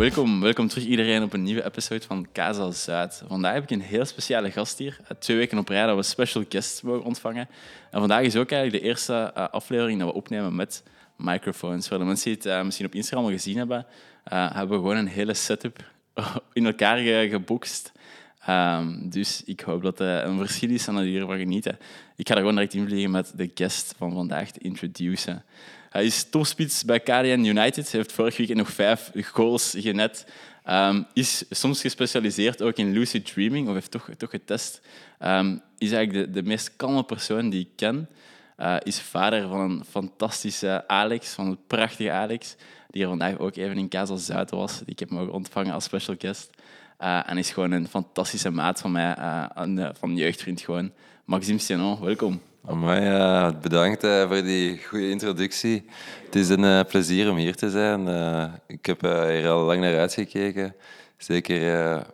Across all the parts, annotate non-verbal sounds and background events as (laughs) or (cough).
welkom, welkom terug iedereen op een nieuwe episode van Kaza Zuid. Vandaag heb ik een heel speciale gast hier. Uh, twee weken op rij dat we special guests mogen ontvangen. En vandaag is ook eigenlijk de eerste uh, aflevering dat we opnemen met microfoons. Voor de mensen die het uh, misschien op Instagram al gezien hebben, hebben we gewoon een hele setup (laughs) in elkaar ge geboekst. Um, dus ik hoop dat het een verschil is en dat jullie ervan genieten. Ik ga er gewoon direct invliegen met de guest van vandaag te introduceren. Hij is topspits bij KDN United. Hij heeft vorig weekend nog vijf goals genet. Um, is soms gespecialiseerd ook in lucid dreaming, of heeft toch, toch getest. Um, is eigenlijk de, de meest kalme persoon die ik ken. Uh, is vader van een fantastische Alex, van een prachtige Alex, die er vandaag ook even in Kazel Zuid was. Ik heb mogen ontvangen als special guest. Uh, en is gewoon een fantastische maat van mij, uh, van jeugdvriend gewoon. Maxime Stenon, welkom. Amai, uh, bedankt uh, voor die goede introductie. Het is een uh, plezier om hier te zijn. ik heb hier al lang naar uitgekeken. Zeker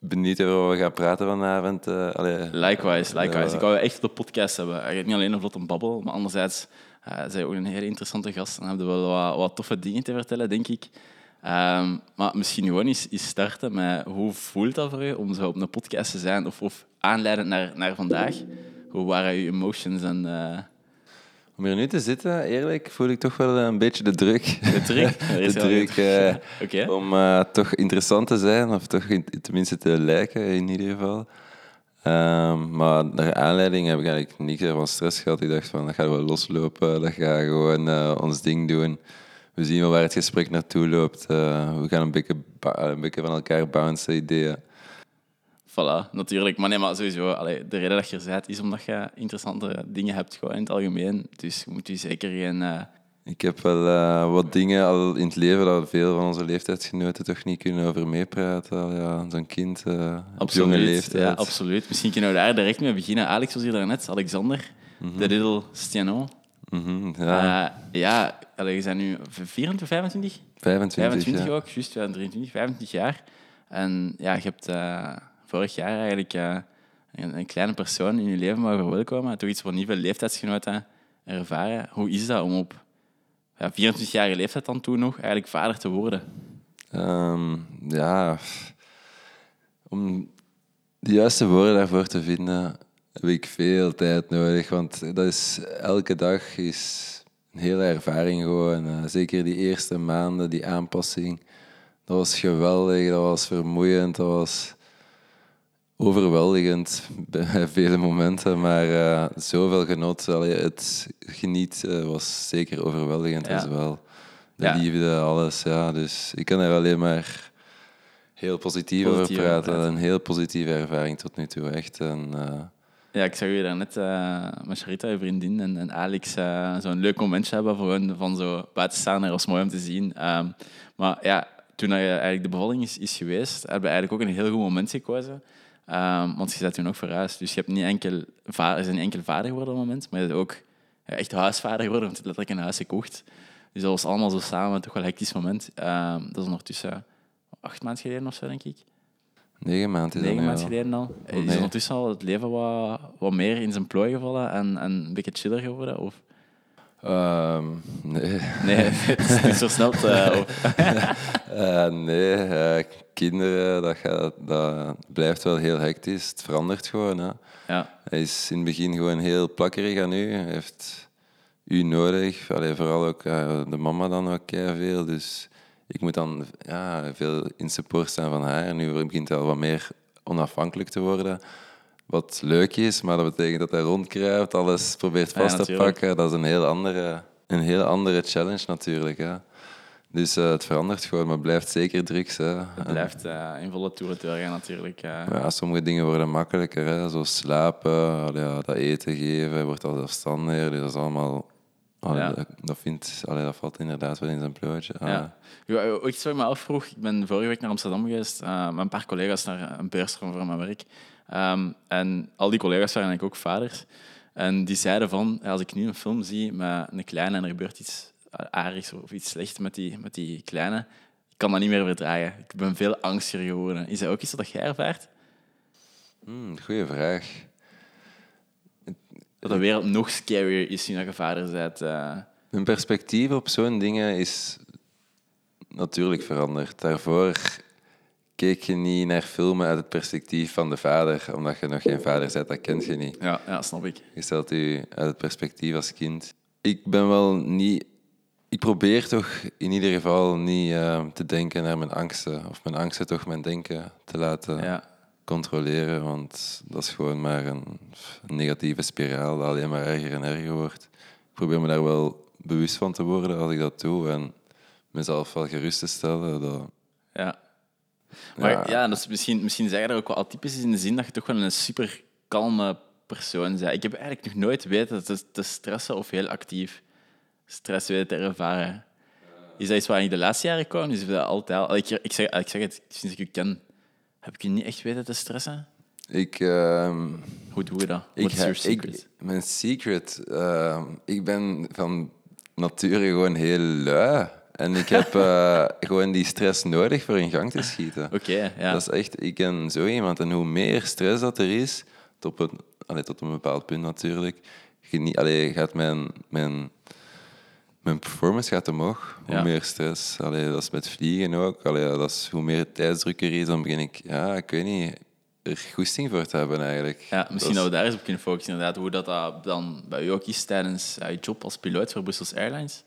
benieuwd over we gaan praten vanavond. Allee, likewise, likewise. ik wou echt op de podcast hebben. Niet alleen een vlot babbel, maar anderzijds uh, zij ook een hele interessante gast. En hebben we wel wat, wat, toffe dingen te vertellen, denk ik. Um, maar misschien gewoon eens, eens starten met hoe voelt dat voor je om zo op een podcast te zijn of, of aanleidend naar, naar vandaag? Hoe waren je emotions? En, uh... Om hier nu te zitten, eerlijk, voel ik toch wel een beetje de druk. De druk? (laughs) de druk uh, (laughs) okay. om uh, toch interessant te zijn, of toch in, tenminste te lijken in ieder geval. Um, maar naar aanleiding heb ik eigenlijk niks van stress gehad. Ik dacht van, dat gaan we loslopen, dat gaan gewoon uh, ons ding doen. We zien wel waar het gesprek naartoe loopt. we gaan een beetje, een beetje van elkaar bouncen, ideeën. Voilà, natuurlijk. Maar nee, maar sowieso, allee, de reden dat je er bent, is omdat je interessante dingen hebt gewoon in het algemeen. Dus moet je zeker geen... Uh... Ik heb wel uh, wat dingen al in het leven dat veel van onze leeftijdsgenoten toch niet kunnen over meepraten. Ja, Zo'n kind uh, op jonge leeftijd. Ja, absoluut. Misschien kunnen we daar direct mee beginnen. Alex was hier daarnet, Alexander, mm -hmm. de Little Stiano. Mm -hmm, ja, ja allee, je zijn nu 24, 25? 25, 25 ja. ook, juist 23, 25 jaar. En ja, je hebt vorig jaar eigenlijk uh, een, een, kleine persoon in je leven mogen verwelkomen. Toch iets voor nieuwe leeftijdsgenoten ervaren. Hoe is dat om op ja, 24-jarige leeftijd dan toen nog eigenlijk vader te worden? Um, ja, om de juiste woorden daarvoor te vinden heb ik veel tijd nodig. Want dat is, elke dag is een hele ervaring gewoon. Uh, zeker die eerste maanden, die aanpassing. Dat was geweldig, dat was vermoeiend, dat was overweldigend bij vele momenten, maar uh, zoveel genot. Allee, het geniet uh, was zeker overweldigend ja. as wel. De ja. liefde, alles. Ja. Dus ik kan er alleen maar heel positief, positief over praten. Een heel positieve ervaring tot nu toe, echt. En, uh... Ja, ik zag je daar net met Charita, je vriendin, en, en Alex zo'n leuk momentje hebben voor van zo buiten staan. Dat was mooi om te zien. Um, maar ja, toen je eigenlijk de bevalling is, is geweest, hebben we eigenlijk ook een heel goed moment gekozen. Um, want je zet toen nog verhuisd. Dus je hebt niet enkel vader, is niet enkel vader geworden op het moment, maar je bent ook echt huisvader geworden, want je hebt letterlijk een huis gekocht. Dus dat was allemaal zo samen, toch wel een hectisch moment. Um, dat is ondertussen acht maanden geleden of zo, denk ik. Negen maanden. Negen maanden geleden al. Oh. Is ondertussen al het leven wat, wat meer in zijn plooi gevallen en, en een beetje chiller geworden? Of? Um, nee. Nee, het is niet zo snel te... uh, nee, uh, (laughs) kinderen, dat, gaat, dat blijft wel heel hectisch. Het verandert gewoon. Hè. Ja. Hij is in het begin gewoon heel plakkerig aan u. Hij heeft u nodig. Allee, vooral ook uh, de mama dan ook veel. Dus ik moet dan ja, veel in support staan van haar. Nu begint hij al wat meer onafhankelijk te worden. Wat leuk is, maar dat betekent dat hij rondkruipt, alles probeert vast te pakken. Dat is een heel andere, een heel andere challenge natuurlijk. Hè. Dus uh, het verandert gewoon, maar het blijft zeker drugs. Hè. Het blijft uh, in volle toeren gaan natuurlijk. Uh. Ja, sommige dingen worden makkelijker, hè, zoals slapen, ja, dat eten geven, wordt al zelfstandiger. Dus dat is allemaal... Allee, ja. dat, dat, vindt, allee, dat valt inderdaad wel in zijn plootje. Ja. Ja, iets wat ik me afvroeg, ik ben vorige week naar Amsterdam geweest, met een paar collega's naar een beurs voor mijn werk. Um, en al die collega's waren eigenlijk ook vaders. En die zeiden van, als ik nu een film zie met een kleine en er gebeurt iets aardigs of iets slechts met die, met die kleine, ik kan dat niet meer verdragen. Ik ben veel angstiger geworden. Is dat ook iets dat jij ervaart? Hmm, goeie vraag. Dat de wereld nog scarier is nu dat je vader bent. Uh... Mijn perspectief op zo'n dingen is natuurlijk veranderd. Daarvoor keek je niet naar filmen uit het perspectief van de vader, omdat je nog geen vader bent, dat kent je niet. Ja, ja snap ik. Je stelt je uit het perspectief als kind. Ik ben wel niet... Ik probeer toch in ieder geval niet eh, te denken naar mijn angsten. Of mijn angsten toch mijn denken te laten Ja. controleren. Want dat is gewoon maar een, een negatieve spiraal dat alleen maar erger en erger wordt. Ik probeer me daar wel bewust van te worden als ik dat doe. En mezelf wel gerust te stellen. Dat, Ja. Maar ja, Ja. dat is misschien, misschien je dat ook wel atypisch is in de zin dat je toch wel een super kalme persoon bent. Ik heb eigenlijk nog nooit weten te, te stressen of heel actief stress weten te ervaren. Is dat iets waar in de laatste jaren kwam? Is dat altijd al? Ik, ik, zeg, ik zeg het sinds ik je ken. Heb ik je niet echt weten te stressen? ik... ehm, Hoe doe je dat? Ik, is your ik, secret? mijn secret, ehm, ik ben van nature gewoon heel lui. En ik heb eh, (laughs) gewoon die stress nodig voor in gang te schieten. Oké, ja. Dat is echt, ik ben zo iemand. En hoe meer stress dat er is, tot, een, allee, tot een bepaald punt natuurlijk, genie, allee, gaat mijn, mijn, mijn performance gaat omhoog. Hoe Ja. meer stress. Allee, dat is met vliegen ook. Allee, dat is, hoe meer tijdsdruk er is, dan begin ik, ja, ik weet niet, er goesting voor te hebben eigenlijk. Ja, misschien Dat we daar eens op kunnen focussen. Inderdaad, hoe dat, dat dan bij u ook is tijdens je job als piloot voor Brussels Airlines.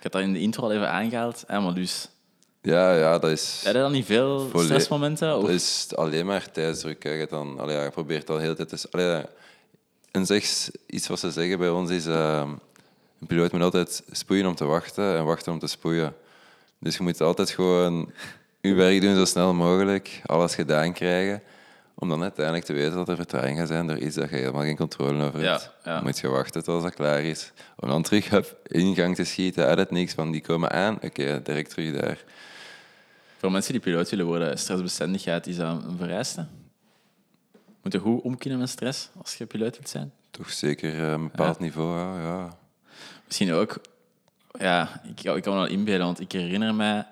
Ik had dat in de intro al even aangehaald. Hè, maar dus, Ja, ja, dat is... heb je dan niet veel Volle- stressmomenten? Of? Dat is alleen maar tijdsdruk. Hè. Je, dan, allee, ja, je probeert al heel tijd... te- Allee, en zeg, iets wat ze zeggen bij ons is... eh, een piloot moet altijd spoeien om te wachten en wachten om te spoeien. Dus je moet altijd gewoon je werk doen zo snel mogelijk, alles gedaan krijgen, om dan uiteindelijk te weten dat er vertraging gaat zijn door iets dat je helemaal geen controle over hebt. Ja, moet je wachten tot dat klaar is, om dan terug hup, in gang te schieten uit het niks, van die komen aan, oké, direct terug daar. Voor mensen die piloot willen worden, stressbestendigheid, is dat een vereiste? Moet je goed om kunnen met stress als je piloot wilt zijn? Toch zeker eh, een bepaald niveau, ja. Misschien ook, ja, ik, ik kan me wel inbeelden, want ik herinner mij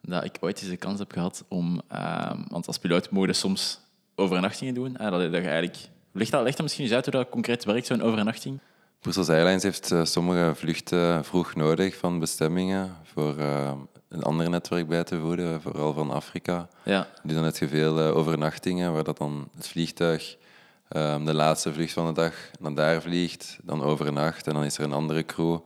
dat ik ooit eens de kans heb gehad om, ehm, want als piloot mogen je soms overnachtingen doen. hè, dat, dat je eigenlijk, leg dat, dat misschien eens uit hoe dat concreet werkt, zo'n overnachting. Brussels Airlines heeft eh, sommige vluchten vroeg nodig van bestemmingen voor eh, een ander netwerk bij te voeden, vooral van Afrika. Ja, Dus dan je veel eh, overnachtingen, waar dat dan het vliegtuig eh, de laatste vlucht van de dag naar daar vliegt, dan overnacht en dan is er een andere crew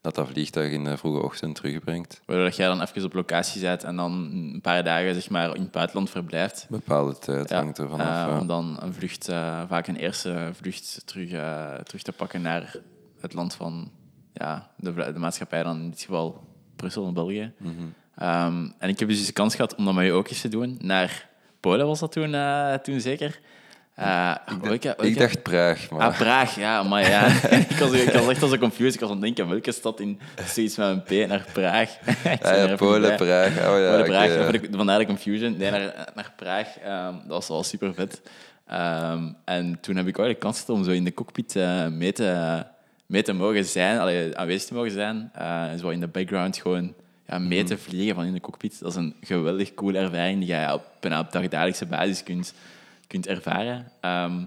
dat dat vliegtuig in de vroege ochtend terugbrengt. waardoor dat jij dan even op locatie bent en dan een paar dagen zeg maar, in het buitenland verblijft. Een bepaalde tijd Ja, hangt er vanaf. eh, om dan een vlucht, eh, vaak een eerste vlucht terug, eh, terug te pakken naar het land van ja, de, de maatschappij, dan in dit geval Brussel en België. Mhm. Ehm, en ik heb dus de kans gehad om dat met je ook eens te doen. Naar Polen was dat toen, toen zeker. Eh, Ik dacht Praag, maar Ah, Praag, ja, maar ja. (laughs) ik, was, ik was echt zo confused. Ik was aan het denken, welke stad in zoiets met een P naar Praag? (laughs) Ah, ja, Polen. Praag. Oh, ja, Polen, ja. vandaar de confusion. Nee, naar, naar Praag. Ehm, dat was wel super vet. Ehm, en toen heb ik ook de kans gehad om zo in de cockpit eh, mee, te, mee te mogen zijn, allee, aanwezig te mogen zijn. Eh, en zo in de background gewoon ja, mee te vliegen van in de cockpit. Dat is een geweldig coole ervaring die je op, op dagdagelijkse basis kunt, kunt ervaren. Ehm,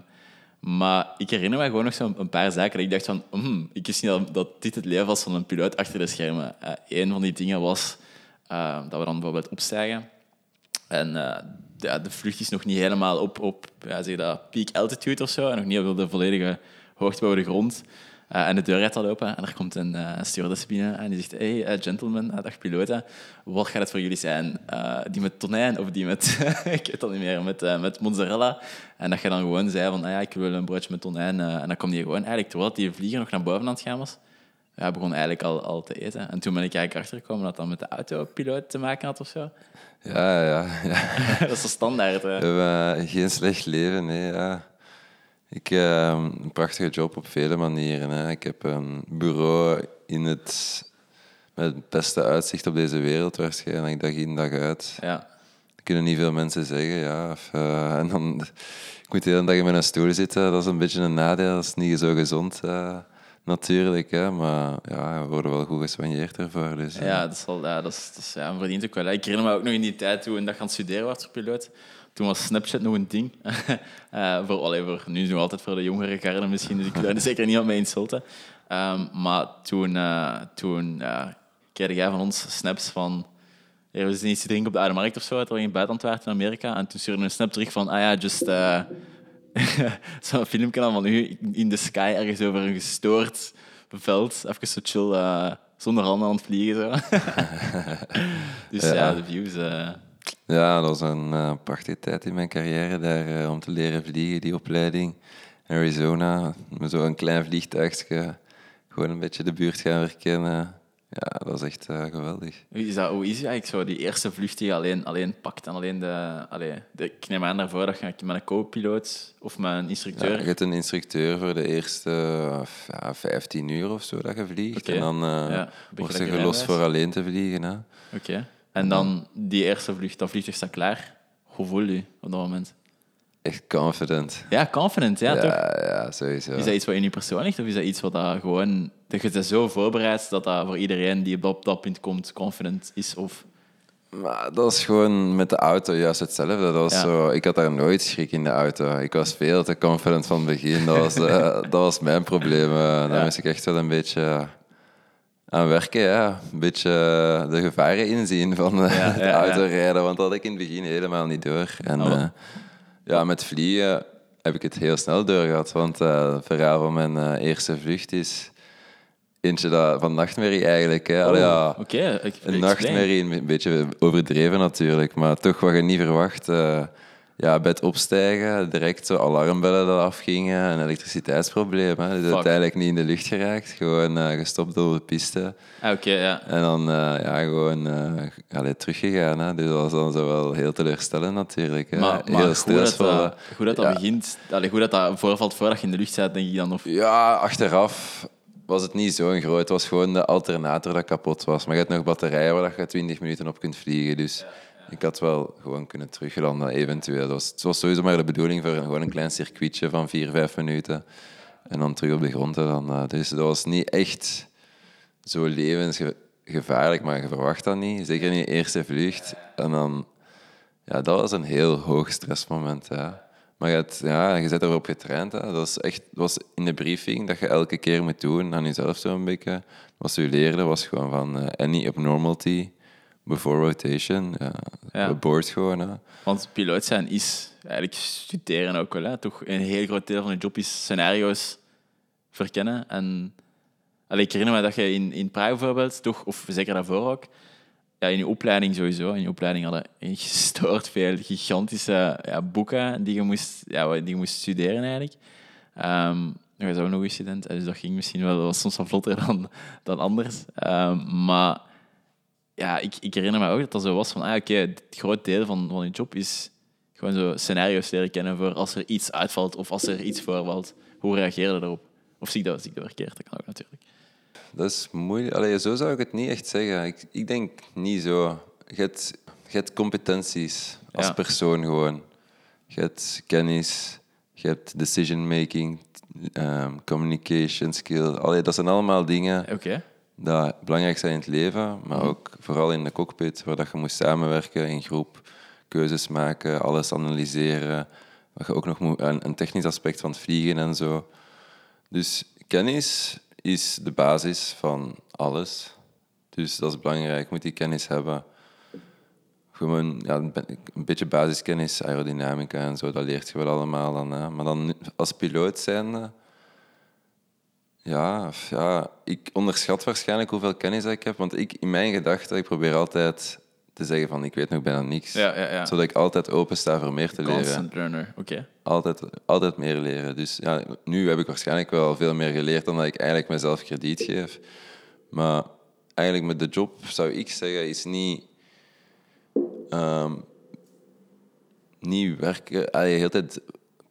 maar ik herinner me gewoon nog zo'n paar zaken. Dat ik dacht van, hmm, ik wist niet dat, dit het leven was van een piloot achter de schermen. Eh een van die dingen was eh, dat we dan bijvoorbeeld opstijgen. En eh, ja, de vlucht is nog niet helemaal op, op ja, zeg dat, peak altitude of zo. En nog niet op de volledige hoogte boven de grond. Eh, en de deur gaat al open en er komt een uh, stewardess binnen en die zegt hey, eh, gentlemen, uh, dag piloten, wat gaat het voor jullie zijn? Uh, die met tonijn of die met, (laughs) ik weet het niet meer, met, uh, met mozzarella? En dat je dan gewoon zei van, ah, ja, ik wil een broodje met tonijn. Uh, en dan kwam die gewoon eigenlijk, terwijl die vlieger nog naar boven aan het gaan was, ja, begon eigenlijk al, al te eten. En toen ben ik eigenlijk achtergekomen dat dat met de autopiloot te maken had of zo. Ja, ja, ja. (laughs) dat is de standaard. Hè. We hebben geen slecht leven, nee, ja. Ik heb uh, een prachtige job op vele manieren. Hè. Ik heb een bureau in het, met het beste uitzicht op deze wereld waarschijnlijk, dag in dag uit. Ja. Dat kunnen niet veel mensen zeggen, ja. Of, uh, (laughs) en dan, ik moet de hele dag in mijn stoel zitten, dat is een beetje een nadeel. Dat is niet zo gezond, uh, natuurlijk. Hè. Maar ja, we worden wel goed geswanjeerd ervoor. Dus, ja, dat is, wel, ja, dat is, dat is ja, verdient ook wel. Ik herinner me ook nog in die tijd toen ik gaan studeren was voor piloot. Toen was Snapchat nog een ding. uh, (laughs) voor, allee, voor, nu nog altijd voor de jongere garde misschien, dus ik wil daar (laughs) zeker niet op mee insulten. Um, maar toen, uh, toen uh, kreeg jij van ons snaps van er was iets te drinken op de Oude Markt of zo, terwijl je in het buitenland in Amerika. En toen stuurde een snap terug van, ah ja, just... eh (laughs) Zo'n filmpje van u in de sky ergens over een gestoord veld. Even zo chill, eh, zonder handen aan het vliegen. Zo. dus ja, Ja. de views... eh, Ja, dat was een eh, prachtige tijd in mijn carrière daar eh, om te leren vliegen, die opleiding. Arizona, met zo'n klein vliegtuigje, gewoon een beetje de buurt gaan verkennen. Ja, dat was echt eh, geweldig. Hoe is, dat, hoe is eigenlijk zo, die eerste vlucht die je alleen, alleen pakt en alleen de, allee, de... Ik neem aan daarvoor dat je met een co-piloot of met een Ja, instructeur... je hebt een instructeur voor de eerste eh, ja, 15 uur of zo dat je vliegt. En dan eh Ja, word beetje je like gelost voor alleen te vliegen. Hè. Oké. En dan die eerste vlucht, dat vliegtuig staat klaar. Hoe voel je je op dat moment? Echt confident. Ja, confident, ja, toch? ja, ja, sowieso. Is dat iets wat in je persoon ligt? Of is dat iets wat dat gewoon... Dat je het zo voorbereidt dat dat voor iedereen die op dat, punt komt confident is? Of... Maar dat is gewoon met de auto juist hetzelfde. Dat was Ja. zo, ik had daar nooit schrik in de auto. Ik was veel te confident van het begin. Dat was, eh, (laughs) dat was mijn probleem. Eh, Daar Ja. moest ik echt wel een beetje aan werken. Ja. Een beetje eh, de gevaren inzien van eh, Ja, het ja, ja. autorijden. Want dat had ik in het begin helemaal niet door. En Oh, wel. eh, ja, met vliegen heb ik het heel snel doorgehad. Want eh, het verhaal van mijn eerste vlucht is eentje dat, van nachtmerrie eigenlijk. Hè. Allee, ja, Oh, Oké, ik- een nachtmerrie, een beetje overdreven natuurlijk, maar toch wat je niet verwacht. Ja, het opstijgen, direct zo alarmbellen dat afgingen, een elektriciteitsprobleem. Hè. Dus uiteindelijk niet in de lucht geraakt, gewoon eh, gestopt op de piste. Ah, Oké, ja. En dan eh, ja, gewoon allee, teruggegaan. Hè. Dus dat was dan zo wel heel teleurstellend natuurlijk. Hè. Maar, maar heel goed dat stressvol. hè. dat, goed dat, dat Ja. begint. Allee, goed dat dat voorvalt voordat je in de lucht zit, denk ik dan. Of... Ja, achteraf was het niet zo'n groot. Het was gewoon de alternator dat kapot was. Maar je hebt nog batterijen waar je 20 minuten op kunt vliegen. Dus ik had wel gewoon kunnen teruglanden, eventueel. Dat was, het was sowieso maar de bedoeling voor gewoon een klein circuitje van 4, 5 minuten. En dan terug op de grond. te landen. Dus dat was niet echt zo levensgevaarlijk, maar je verwacht dat niet. Zeker in je eerste vlucht. En dan... Ja, dat was een heel hoog stressmoment, ja. Maar je, hebt, ja, je bent erop getraind. Hè. Dat, was echt, was in de briefing dat je elke keer moet doen aan jezelf zo'n beetje. Wat je leerden was gewoon van eh, any abnormality before rotation. Ja, Ja. Aboard gewoon. Hè. Want piloot zijn is eigenlijk studeren ook wel. Hè. Toch een heel groot deel van je job is scenario's verkennen. En allee, ik herinner me dat je in, in Praag bijvoorbeeld, toch, of zeker daarvoor ook, ja, in je opleiding sowieso, in je opleiding hadden gestoord veel gigantische ja, boeken die je moest, ja, die je moest studeren eigenlijk. Ehm ik was ook nog een student, dus dat ging misschien wel, dat was soms wat vlotter dan, dan anders. Ehm, maar ja, ik, ik herinner me ook dat dat zo was van, ah, oké, het groot deel van, van je job is gewoon zo scenario's leren kennen voor als er iets uitvalt of als er iets voorvalt. Hoe reageer je daarop? Of zie ik dat, zie ik dat verkeerd? Dat kan ook natuurlijk. Dat is moeilijk. Allee, zo zou ik het niet echt zeggen. Ik, ik denk niet zo. Je hebt, je hebt competenties als Ja. persoon gewoon. Je hebt kennis, je hebt decision making, ehm, communication skill. Allee, dat zijn allemaal dingen Oké. Dat belangrijk zijn in het leven, maar ook vooral in de cockpit, waar dat je moet samenwerken in groep, keuzes maken, alles analyseren. Waar je ook nog moet, een, technisch aspect van het vliegen en zo. Dus kennis is de basis van alles. Dus dat is belangrijk, je moet die kennis hebben. Gewoon ja, een be- een beetje basiskennis, aerodynamica en zo, dat leert je wel allemaal dan. Hè. Maar dan als piloot zijnde... Ja, ja, ik onderschat waarschijnlijk hoeveel kennis ik heb. Want ik, in mijn gedachten, ik probeer altijd te zeggen van ik weet nog bijna niks. Ja, ja, ja. Zodat ik altijd open sta voor meer te leren. Constant learner. Oké. Altijd, altijd meer leren. Dus ja, nu heb ik waarschijnlijk wel veel meer geleerd dan dat ik eigenlijk mezelf krediet geef. Maar eigenlijk met de job zou ik zeggen, is niet, ehm, niet werken, allee, de hele tijd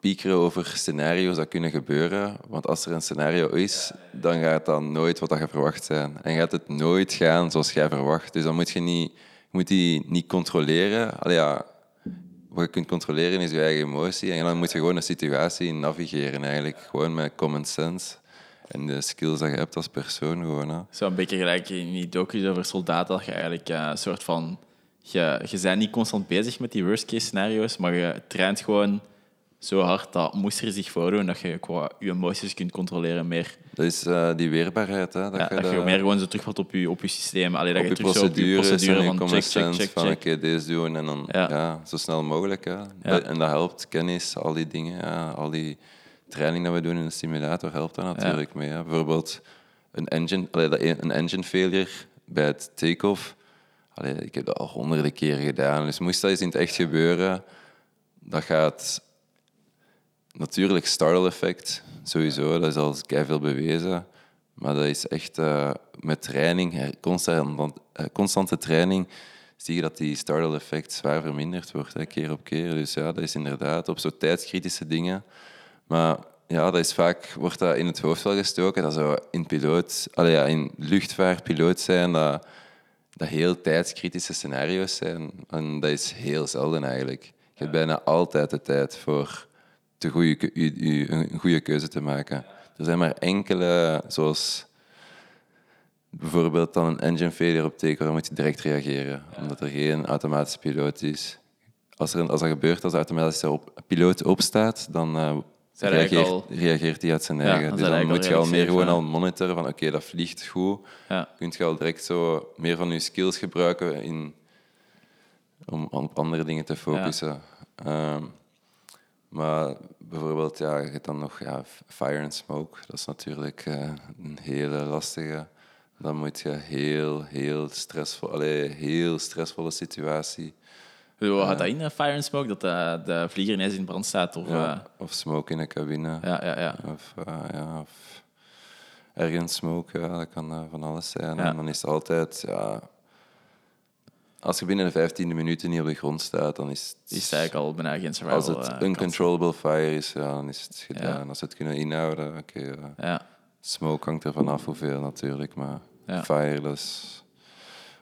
piekeren over scenario's dat kunnen gebeuren. Want als er een scenario is, dan gaat dat nooit wat je verwacht zijn. En gaat het nooit gaan zoals jij verwacht. Dus dan moet je, niet, moet die niet controleren. Allee, ja, wat je kunt controleren is je eigen emotie. En dan moet je gewoon een situatie navigeren eigenlijk. Gewoon met common sense. En de skills dat je hebt als persoon gewoon. Hè. Zo een beetje gelijk in die docu's over soldaten, dat je eigenlijk eh, een soort van... Je, je bent niet constant bezig met die worst-case scenario's, maar je traint gewoon zo hard dat moest er zich voordoen dat je qua je emoties kunt controleren meer. Dat is eh, die weerbaarheid. Hè? Dat, Ja, je, dat je meer gewoon zo terugvalt op je, op je systeem. Allee, dat op je terug zo op je procedures procedure van check, check, sense check, van oké, deze doen en dan Ja. ja. zo snel mogelijk. Hè. Ja. En dat helpt, kennis, al die dingen, ja, al die training dat we doen in de simulator helpt daar natuurlijk mee. Hè. Bijvoorbeeld een engine, allee, dat een een engine failure bij het take-off. Allee, ik heb dat al honderden keren gedaan, dus moest dat eens in het echt gebeuren, dat gaat natuurlijk startle effect, sowieso, dat is al veel bewezen. Maar dat is echt eh, met training, her- constant, eh, constante training, zie je dat die startle effect zwaar verminderd wordt, keer op keer. Dus ja, dat is inderdaad op zo tijdskritische dingen. Maar ja, dat is vaak, wordt dat in het hoofd wel gestoken, dat zo in piloot, ja, in luchtvaart piloot zijn, dat, dat heel tijdskritische scenario's zijn. En dat is heel zelden eigenlijk. Je hebt bijna altijd de tijd voor de goede, een goede keuze te maken. Er zijn maar enkele, zoals bijvoorbeeld dan een engine failure op takeoff, dan moet je direct reageren, omdat er geen automatische piloot is. Als, er, een- als dat gebeurt, als de automatische op, piloot opstaat, dan eh, er reageert, reageert hij uit zijn Ja, eigen. dan dus dan moet je al meer gewoon al monitoren van oké, dat vliegt goed. Ja. Kun je al direct zo meer van je skills gebruiken in, om op andere dingen te focussen. Ehm, maar bijvoorbeeld, ja, je hebt dan nog ja, fire and smoke. Dat is natuurlijk eh, een hele lastige. Dan moet je heel, heel stressvol, allee, heel stressvolle situatie. Hoe gaat dat in, eh, Fire and Smoke? Dat de, de vlieger ineens in brand staat? Of, Ja, of smoke in de cabine. ja, ja, ja. Of, eh, ja, of ergens smoke, ja, dat kan eh, van alles zijn. En dan is het altijd, ja, als je binnen de 15 minuten niet op de grond staat, dan is het, is het eigenlijk al bijna geen survival. als het eh, kans. uncontrollable fire is, ja, dan is het gedaan. Ja. Als ze het kunnen inhouden, oké. ja. Ja, Smoke hangt er vanaf hoeveel natuurlijk, maar Ja. fire, dat is...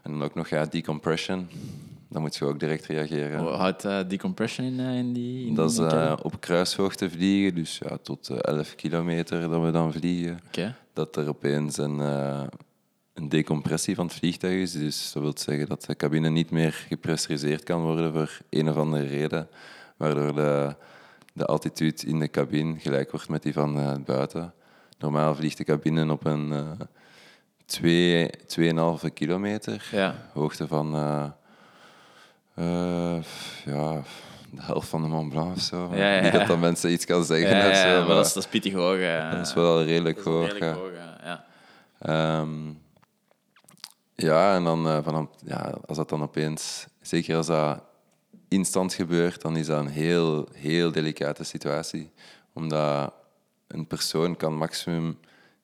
En dan ook nog ja, decompression, dan moet je ook direct reageren. Hoe houdt eh, decompression in, eh, in die... In Dat is die op kruishoogte vliegen, dus ja, tot eh, 11 kilometer dat we dan vliegen. Oké. Dat er opeens een, een decompressie van het vliegtuig is. Dus dat wil zeggen dat de cabine niet meer gepressuriseerd kan worden voor een of andere reden. Waardoor de, de altitude in de cabine gelijk wordt met die van eh, buiten. Normaal vliegt de cabine op een eh 2, 2,5 kilometer. Ja. Hoogte van eh, eh, ja, de helft van de Mont Blanc of zo. Ja, ja, Niet dat dat mensen iets kan zeggen. Ja, of zo, maar maar dat is, dat is pittig hoog. eh. dat is wel redelijk hoog. redelijk hoog, ja. ja. Ja, en dan eh, van, ja, als dat dan opeens, zeker als dat instant gebeurt, dan is dat een heel, heel delicate situatie. Omdat een persoon kan maximum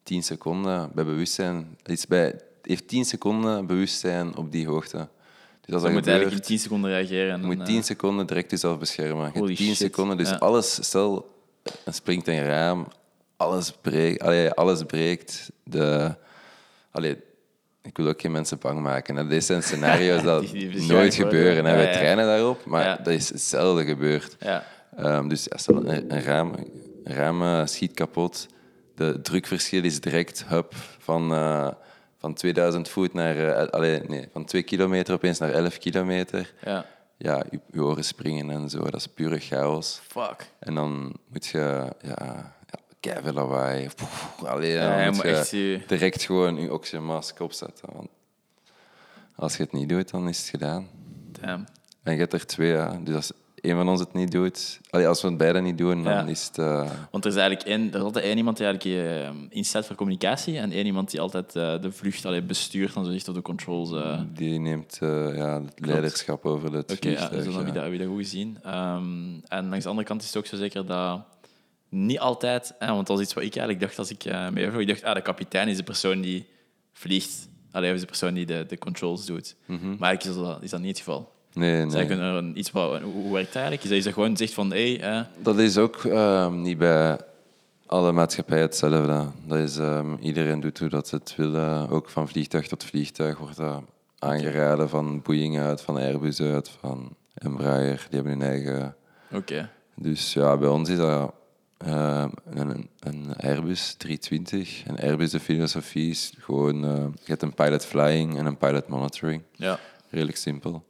10 seconden bij bewustzijn, is bij, heeft 10 seconden bewustzijn op die hoogte. Dus als Je dat moet eigenlijk in gebeurt, 10 seconden reageren. En je moet eh, 10 seconden direct jezelf beschermen. Je Holy hebt 10 shit, seconden, dus ja. alles, stel, er springt een raam, alles breekt, allee, alles breekt. De, allee, ik wil ook geen mensen bang maken. hè. Dit zijn scenario's (laughs) dat Die- die beschrijven nooit gebeuren. Hè. Ja, Wij trainen daarop, maar dat is zelden gebeurd. Ja. Ehm, dus stel een, een raam, een raam eh, schiet kapot. De drukverschil is direct hup, van, eh, van 2000 voet naar... eh, allee, nee, van 2 kilometer opeens naar 11 kilometer. ja. Ja, je, je oren springen en zo. Dat is pure chaos. Fuck. En dan moet je... Ja, ja keiveel lawaai. Allee, Ja, je moet echt je- direct gewoon je oxygenmask opzetten. Want als je het niet doet, dan is het gedaan. Damn. En je hebt er twee, ja. Dus als een van ons het niet doet... Allee, als we het beide niet doen, dan Ja. is het... eh, Want er is eigenlijk één, er is altijd één iemand die eigenlijk eh, instaat voor communicatie en één iemand die altijd eh, de vlucht allee, bestuurt en zo zegt op de controls. die neemt ja, het leiderschap over het Oké, ja, dus dan heb ja. dat, heb je dat goed gezien. Ehm, en langs de andere kant is het ook zo zeker dat niet altijd, hè, want dat is iets wat ik eigenlijk dacht als ik uh, mee overvloog. Ik dacht, ah, de kapitein is de persoon die vliegt. Allee, is de persoon die de, de controls doet. Maar eigenlijk is dat, is dat niet het geval. Nee, nee. iets wat, hoe, werkt het eigenlijk? Is dat, is dat gewoon zegt van, hey, eh, Dat is ook ehm, niet bij alle maatschappijen hetzelfde. Dat is, ehm, iedereen doet hoe dat ze het wil. eh, ook van vliegtuig tot vliegtuig wordt dat aangeraden. Van Boeing uit, van Airbus uit, van Embraer. Die hebben hun eigen... oké. Dus ja, bij ons is dat ehm, een, een Airbus 320. En Airbus, de filosofie is gewoon... eh, je hebt een pilot flying en een pilot monitoring. Ja. Redelijk simpel.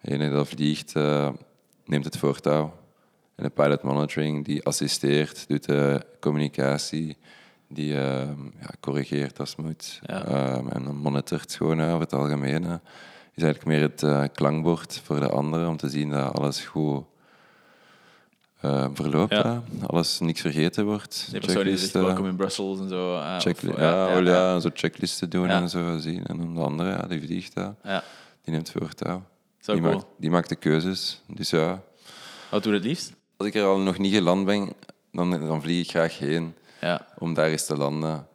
De ene dat vliegt, eh, neemt het voortouw. En de pilot monitoring die assisteert, doet de communicatie, die ehm, ja, corrigeert als moet. Ja. Ehm, en dan monitort gewoon over het algemeen. Is eigenlijk meer het eh, klankbord voor de anderen om te zien dat alles goed eh, verloopt. Ja. Alles, niks vergeten wordt. Die persoon die zegt Checklisten. welkom in Brussels en zo. eh, of- ja, ja, ja, zo checklisten doen en zo zien. En dan de andere, ja, die vliegt daar. ja. Die neemt voortouw. Zo Die, cool. maakt, die maakt de keuzes. Dus ja, Wat doe je het liefst? als ik er al nog niet geland ben, dan, dan vlieg ik graag heen Ja. om daar eens te landen.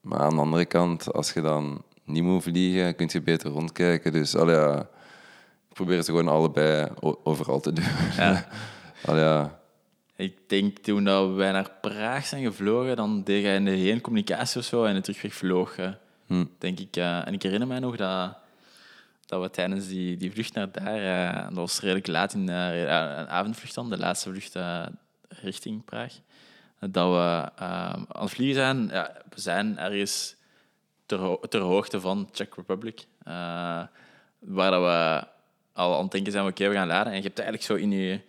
Maar aan de andere kant, als je dan niet moet vliegen, kun je beter rondkijken. Dus allee, ja, ik probeer ze gewoon allebei overal te doen. Ja. (laughs) Ja. Ik denk toen dat wij naar Praag zijn gevlogen, dan deed jij in de heen communicatie of zo en de terugweg vloog. Hm. Denk ik. eh, en ik herinner mij nog dat, dat we tijdens die, die vlucht naar daar, eh, dat was redelijk laat in eh, ja, een avondvlucht dan, de laatste vlucht eh, richting Praag, dat we eh, aan het vliegen zijn. Ja, we zijn ergens ter, ho- ter hoogte van Czech Republic, eh, waar dat we al aan het denken zijn, oké, we gaan laden. En je hebt eigenlijk zo in je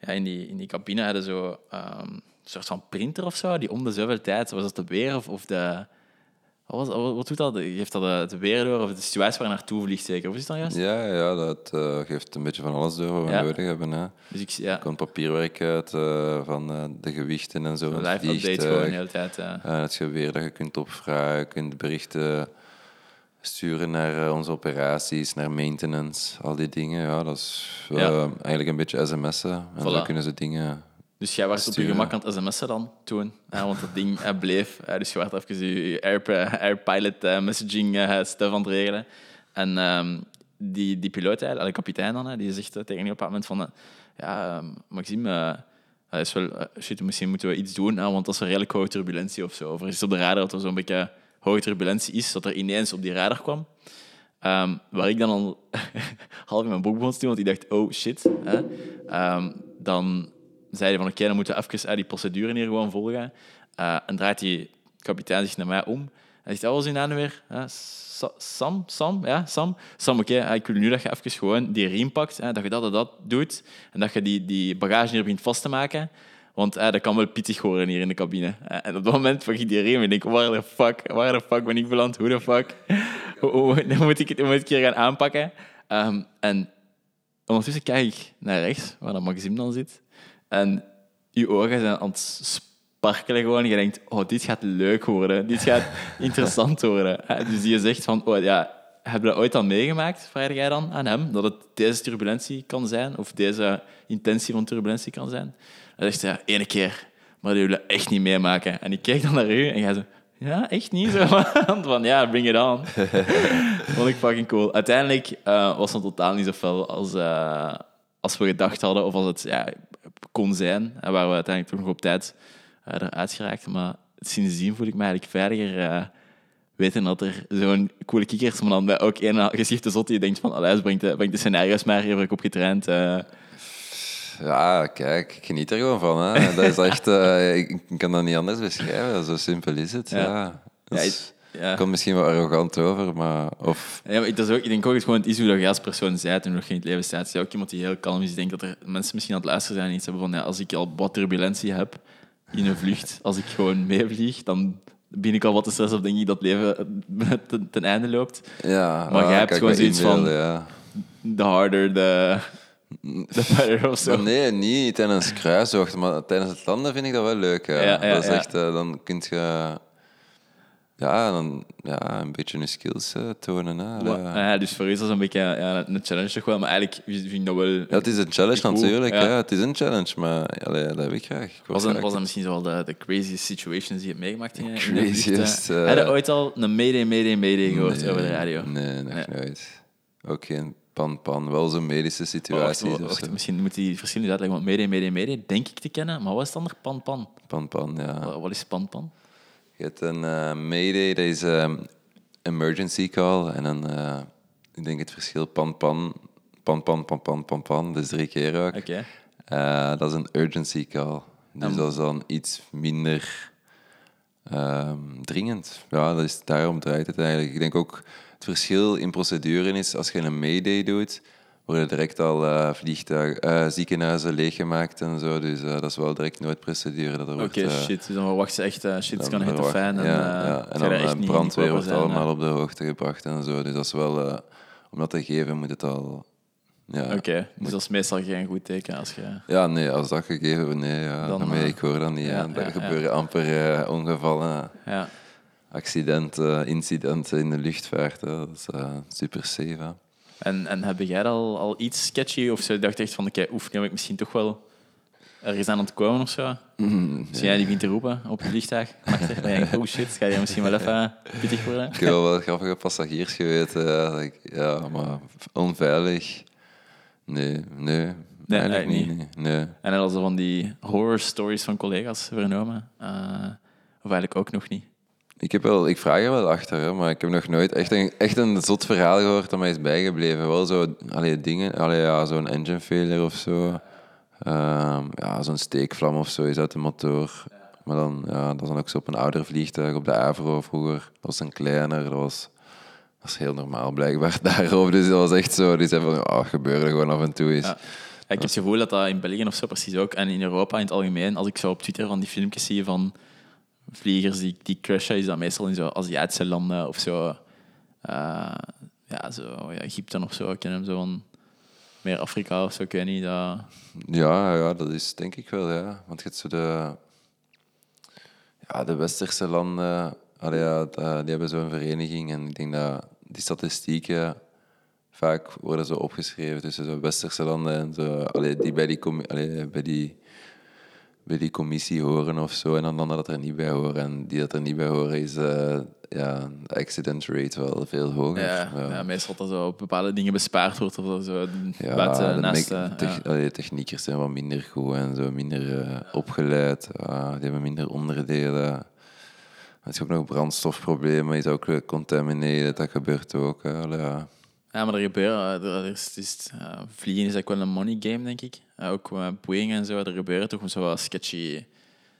ja, in, die, in die cabine hadden zo ehm, een soort van printer of zo, die om de zoveel tijd, was dat de weer of, of de... Wat, was, wat, wat doet dat? Geeft dat de, weer door of de situatie waar je naartoe vliegt zeker? Of is dat juist? ja, ja, dat eh, geeft een beetje van alles door wat we Ja. nodig hebben. Hè. Dus ik ja, Er komt papierwerk uit eh, van eh, de gewichten en zo. een live update gewoon de hele tijd. ja. Het geweer dat je kunt opvragen, je kunt berichten sturen naar eh, onze operaties, naar maintenance, al die dingen. Ja, dat is eh, Ja. eigenlijk een beetje sms'en. En Voilà. zo kunnen ze dingen... Dus jij was op je gemak aan het sms'en dan toen, hè, want dat ding bleef. dus je werd even je je Air, AirPilot eh, messaging eh, stuff aan het regelen. En ehm, die, die piloot, eigenlijk, de kapitein dan, hè, die zegt tegen die op een moment van... ja, ehm, Maxime, is wel, shit, misschien moeten we iets doen, hè, want dat is een redelijk hoge turbulentie of zo. Of er is op de radar dat er zo'n beetje hoge turbulentie is, dat er ineens op die radar kwam. Ehm, waar ik dan al (laughs) half in mijn broek begon te doen, want ik dacht, oh shit. Hè? Ehm, dan zei hij van, oké, dan moeten we even eh, die procedure hier gewoon volgen. Eh, en draait die kapitein zich naar mij om. Hij zegt, oh, wat was nu weer? Sam? Sam? Ja, Sam? Sam, oké, eh, ik wil nu dat je even gewoon die riem pakt, hè, dat je dat en dat doet, en dat je die, die bagage hier begint vast te maken. Want eh, dat kan wel pittig worden hier in de cabine. Eh, en op dat moment pak ik die riem en ik waar de fuck, waar de fuck ben ik beland? Hoe de fuck? (laughs) hoe, hoe, hoe moet ik het moet ik hier gaan aanpakken? Ehm, en ondertussen kijk ik naar rechts, waar dat Maxime dan zit. En je ogen zijn aan het sparkelen gewoon. Je denkt, oh, dit gaat leuk worden. Dit gaat (laughs) interessant worden. Eh, Dus die zegt van, oh ja, heb je dat ooit al meegemaakt, vraag jij dan aan hem, dat het deze turbulentie kan zijn, of deze intentie van turbulentie kan zijn? Hij zegt, ja, ene keer, maar die willen echt niet meemaken. En ik keek dan naar u en jij zo, ja, echt niet? Zo, (laughs) van, ja, bring it on. (laughs) Vond ik fucking cool. Uiteindelijk eh, was het totaal niet zo fel als, eh, als we gedacht hadden, of als het ja, kon zijn. En waar we uiteindelijk toch nog op tijd eh, eruit geraakten. Maar sindsdien voel ik me eigenlijk veiliger. Weten dat er zo'n coole kikkers, maar dan bij ook een geschifte zot die denkt van, allee, brengt de, brengt de scenario's maar, hier heb ik op getraind. eh. Ja, kijk, ik geniet er gewoon van. Hè. (laughs) Dat is echt... eh, ik kan dat niet anders beschrijven. Zo simpel is het. Ja. Ja. Ja. komt misschien wel arrogant over, maar... Of, Ja, maar dat is ook, ik denk ook het gewoon het is hoe dat je als persoon bent en hoe je in het leven staat. Ook iemand die heel kalm is. Ik denk dat er mensen misschien aan het luisteren zijn en iets hebben van ja, als ik al wat turbulentie heb in een vlucht, als ik gewoon meevlieg, dan ik al wat te stressen of denk ik dat leven (laughs) ten, ten einde loopt. ja, Maar jij ah, hebt gewoon zoiets van- Ja. The harder, the, (laughs) the better of zo. Maar nee, niet tijdens kruisoogten, maar tijdens het landen vind ik dat wel leuk. Ja. Ja, ja, dat is echt, eh, dan kun je ja, dan, ja, een beetje je skills eh, tonen. Hè. Ja, dus voor u is dat een beetje ja, een challenge toch wel, maar eigenlijk vind ik dat wel... Ja, het is een challenge Cool, natuurlijk. ja. Ja. Het is een challenge, maar allee, dat heb ik graag. Ik Was dat, graag- was dat misschien wel de, de craziest situations die je hebt meegemaakt in, in Craziest, eh. Heb je ooit al een mayday, mayday, mayday gehoord Nee, over de radio? Nee, nog nooit. Ook geen pan-pan. Wel zo'n medische Maar situaties. wacht, misschien moet die verschillen uitleggen, want mayday, mayday, mayday denk ik te kennen, maar wat is dan nog pan-pan? Pan-pan, ja. Wat, wat is pan-pan? Je hebt een eh, mayday, dat is ehm, emergency call. En dan, eh, ik denk het verschil pan-pan, pan-pan, pan-pan, pan-pan. Dus drie keer ook. Oké. Eh, dat is een urgency call. Dus dat is dan iets minder ehm, dringend. Ja, dat is, daarom draait het eigenlijk. Ik denk ook het verschil in procedure is als je een mayday doet, worden direct al vliegtuig, eh, ziekenhuizen leeggemaakt en zo. Dus eh, dat is wel direct noodprocedure. dat er Oké, shit. Dus dan verwacht ze echt, shit, hit the verwacht- fan. En, ja, ja. En dan echt niet- brandweer wordt zijn, allemaal op de hoogte gebracht en zo. Dus dat is wel... om dat te geven moet het al... Ja, Oké, dus dat is meestal geen goed teken als je... ja nee, als dat gegeven wordt, nee. Ja, Dan, dan, ik hoor dat niet. ja, Ja, er gebeuren amper ongevallen, Ja. accidenten, incidenten in de luchtvaart. Hè. Dat is super safe. hè. En, en heb jij al, al iets sketchy of zo? Je dacht echt van, oké, oef, nu heb ik misschien toch wel ergens aan ontkomen of zo? Mm, jij die begint te roepen op het vliegtuig? (laughs) Achter, dan denk ik, oh shit, ga je misschien wel even pittig worden? Ik heb wel wat grappige passagiers geweten. ja, Ja, maar onveilig. Nee, nee. Nee, eigenlijk niet. Nee. En al zo van die horror stories van collega's vernomen? Eh, of eigenlijk ook nog niet? Ik, heb wel, ik vraag er wel achter, hè, maar ik heb nog nooit echt een, echt een zot verhaal gehoord dat mij is bijgebleven. Wel zo, allee, dingen, allee, ja, zo'n engine failure of zo. Ehm, ja, zo'n steekvlam of zo is uit de motor. Maar dan, ja, dat was dan ook zo op een ouder vliegtuig, op de Avro vroeger. Dat was een kleiner, dat was, dat is heel normaal blijkbaar (laughs) daarop. Dus dat was echt zo, die zei van, het gebeurde gewoon af en toe. Ja, ik heb het gevoel dat dat in België of zo precies ook, en in Europa in het algemeen, als ik zo op Twitter van die filmpjes zie van vliegers die, die crashen, is dat meestal in zo Aziatische landen of zo. eh, ja, zo ja, Egypte of zo. Ik ken hem zo van meer Afrika of zo, ik weet niet. Dat... Ja, ja, dat is denk ik wel, ja. Want je hebt zo de... Ja, de westerse landen, allee, ja, die hebben zo'n vereniging. En ik denk dat die statistieken vaak worden zo opgeschreven tussen zo westerse landen en zo... Allee, die bij die bij die commissie horen of zo. En dan landen dat er niet bij horen. En die dat er niet bij horen is eh, ja, de accident rate wel veel hoger. Ja, ja. meestal dat zo bepaalde dingen bespaard wordt of zo. Ja, naast, tech- ja. techniekers zijn wat minder goed en zo minder eh, opgeleid. Ja, die hebben minder onderdelen. Het is ook nog brandstofproblemen, is ook contaminated, dat gebeurt ook. ja. Ja, maar er gebeuren... Er, er is, is, eh, vliegen is eigenlijk wel een money game, denk ik. Eh, ook met Boeing en zo, er gebeuren toch zo wat sketchy,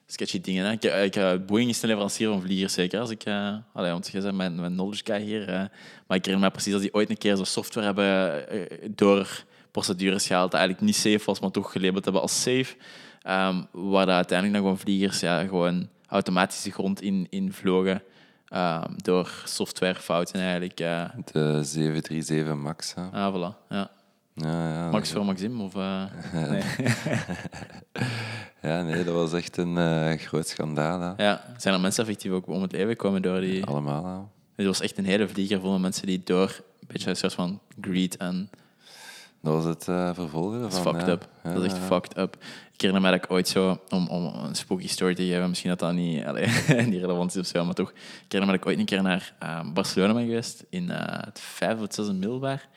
sketchy dingen. Ik, ik, eh, Boeing is de leverancier van vliegers, zeker. Als ik, eh allee, want je bent mijn, knowledge guy hier. eh. maar ik herinner me precies dat die ooit een keer zo software hebben eh, door procedures gehaald dat eigenlijk niet safe was, maar toch gelabeld hebben als safe. Ehm, waar dat uiteindelijk nog gewoon vliegers ja, gewoon automatisch de grond in, in vlogen. Ehm, door softwarefouten eigenlijk. eh. De 737 MAX. Hè. ah, voilà. Ja. Ja, ja, Max voor Maxim? Of, eh, (laughs) nee. (laughs) ja, nee, dat was echt een eh, groot schandaal. Hè. ja, zijn er mensen effectief ook om het leven gekomen door die... Allemaal. hè. Het was echt een hele vlieger vol mensen die door een beetje een soort van greed en... Dat was het eh vervolgen Dat is fucked ja. up. Ja, dat is echt fucked up. Ik herinner me dat ik ooit zo, om, om een spooky story te geven, misschien dat dat niet, allee, (laughs) niet relevant is of zo, maar toch. Ik herinner me dat ik ooit een keer naar eh, Barcelona ben geweest, in eh, het vijf of het zesde middelbaar.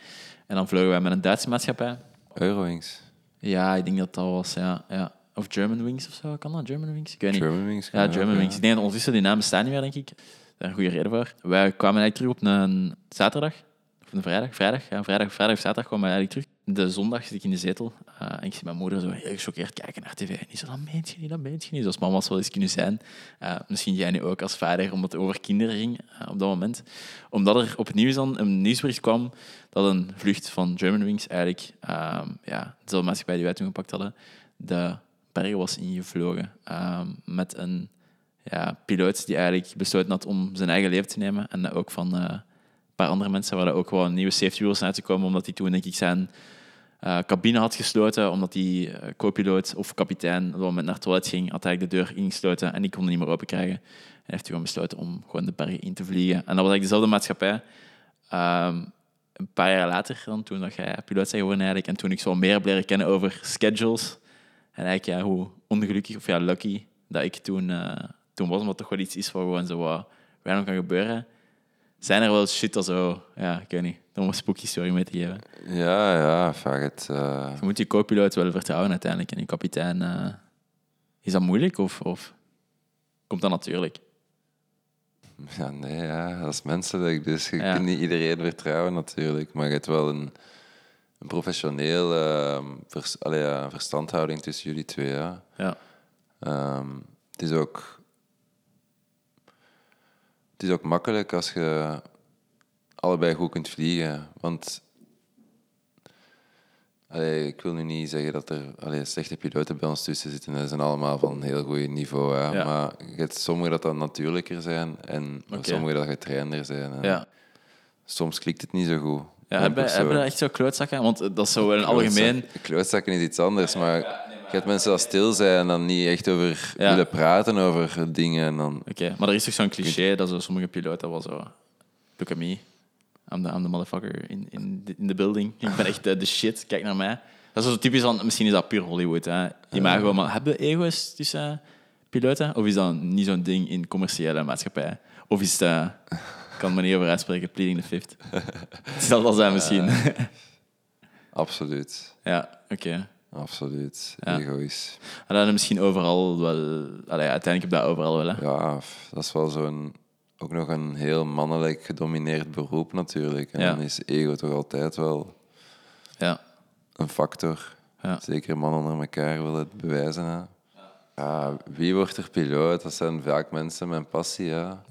En dan vlogen wij met een Duitse maatschappij. Eurowings. Ja, ik denk dat dat was, ja. ja. Of German Wings of zo, kan dat? German Wings? Ik weet niet. Germanwings. Ja, German Wings. Ik denk dat ondertussen die naam bestaat niet meer, denk ik. Daar een goede reden voor. Wij kwamen eigenlijk terug op een zaterdag. Een vrijdag. Vrijdag. Vrijdag, vrijdag zaterdag kwamen we eigenlijk terug. De zondag zit ik in de zetel. eh, en ik zie mijn moeder zo heel gechoqueerd kijken naar tv. En die zo, dat meent je niet, dat meent je niet. Zoals mama's wel eens kunnen zijn. Eh, misschien jij nu ook als vader, omdat het over kinderen ging eh, op dat moment. Omdat er op het nieuws dan een nieuwsbericht kwam dat een vlucht van Germanwings eigenlijk, ehm ja, dezelfde maatschappij die wij toen gepakt hadden, de bergen was ingevlogen. ehm, met een ja, piloot die eigenlijk besloten had om zijn eigen leven te nemen. En ook van paar andere mensen waar er ook wel nieuwe safety rules uit te komen, omdat hij toen denk ik zijn eh, cabine had gesloten, omdat die eh, co-piloot of kapitein op dat moment naar het toilet ging, had hij de deur ingesloten en die kon die niet meer open krijgen. En heeft hij gewoon besloten om gewoon de bergen in te vliegen. En dat was eigenlijk dezelfde maatschappij. Ehm, een paar jaar later, dan, toen dat jij piloot zei geworden en toen ik zo meer heb leren kennen over schedules, en eigenlijk ja, hoe ongelukkig, of ja, lucky, dat ik toen, eh, toen was, omdat toch wel iets is wat gewoon zo wat random kan gebeuren. Zijn er wel shit dat zo, ja, ik weet niet, om een spooky story mee te geven. Ja, ja, vaak het. eh, Je moet je co-piloot wel vertrouwen uiteindelijk en je kapitein. eh, is dat moeilijk of, of komt dat natuurlijk? Ja, nee, ja, dat is menselijk. Dus je Ja. kunt niet iedereen vertrouwen natuurlijk. Maar je hebt wel een, een professioneel ehm, vers- allee, ja, verstandhouding tussen jullie twee. Ja. Ja. Ehm, het, is ook, het is ook makkelijk als je allebei goed kunt vliegen. Want Allee, ik wil nu niet zeggen dat er allee, slechte piloten bij ons tussen zitten. Dat zijn allemaal van heel goed niveau. Hè. Ja. Maar je hebt sommigen dat dan natuurlijker zijn en Oké. sommigen dat getrainder zijn. En Ja. Soms klikt het niet zo goed. Ja, hebben, hebben we echt zo klootzakken? Want dat is zo wel een algemeen... Klootzak- Klootzakken is iets anders, maar je hebt mensen dat stil zijn en dan niet echt over Ja. willen praten over dingen. En dan, Oké, maar er is toch zo'n cliché dat zo sommige piloten wel zo... Look at me. I'm the, I'm the motherfucker in, in, the, in the building. Ik ben echt de, de shit. Kijk naar mij. Dat is zo typisch van... Misschien is dat puur Hollywood, hè. Imago, maar hebben ego's tussen piloten? Of is dat niet zo'n ding in commerciële maatschappij? Of is eh, (laughs) ik kan maar niet over uitspreken. Pleading the fifth. Het (laughs) zal dat zijn, misschien. (laughs) absoluut. ja, oké. Absoluut. Ja. Egoïst. En dan misschien overal wel... Allee, uiteindelijk heb je dat overal wel, hè. Ja, dat is wel zo'n... Ook nog een heel mannelijk gedomineerd beroep natuurlijk. En Ja. dan is ego toch altijd wel Ja. een factor. Ja. Zeker mannen onder elkaar willen het bewijzen. Hè. Ja, wie wordt er piloot? Dat zijn vaak mensen met passie. Ja.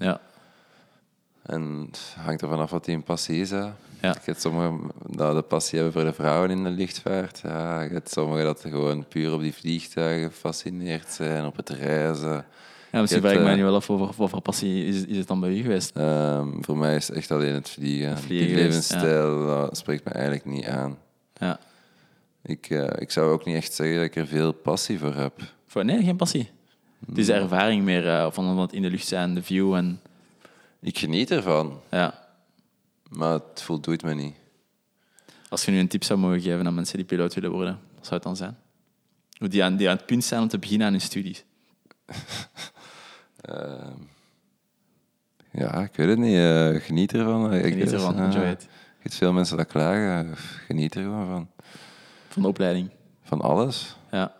En het hangt er vanaf wat die een passie is. Hè. Ja. Je hebt sommigen dat de passie hebben voor de vrouwen in de luchtvaart. Ja, je hebt sommigen dat gewoon puur op die vliegtuigen gefascineerd zijn, op het reizen. Ja, misschien vraag ik mij eh, nu wel af over wat voor passie is, is het dan bij u geweest? Ehm, voor mij is het echt alleen het vliegen. vliegen die levensstijl dat spreekt me eigenlijk niet aan. Ja. Ik, eh, ik zou ook niet echt zeggen dat ik er veel passie voor heb. Voor, nee, geen passie. Het is de ervaring meer eh, van het in de lucht zijn, de view en... Ik geniet ervan, Ja. maar het voldoet me niet. Als je nu een tip zou mogen geven aan mensen die piloot willen worden, wat zou het dan zijn? Hoe die aan, die aan het punt zijn om te beginnen aan hun studies. (laughs) Ehm, ja, ik weet het niet. eh, geniet ervan. Ik- Geniet ervan, eh, enjoy it. Je hebt veel mensen dat klagen. Geniet er gewoon van. Van de opleiding. Van alles. Ja.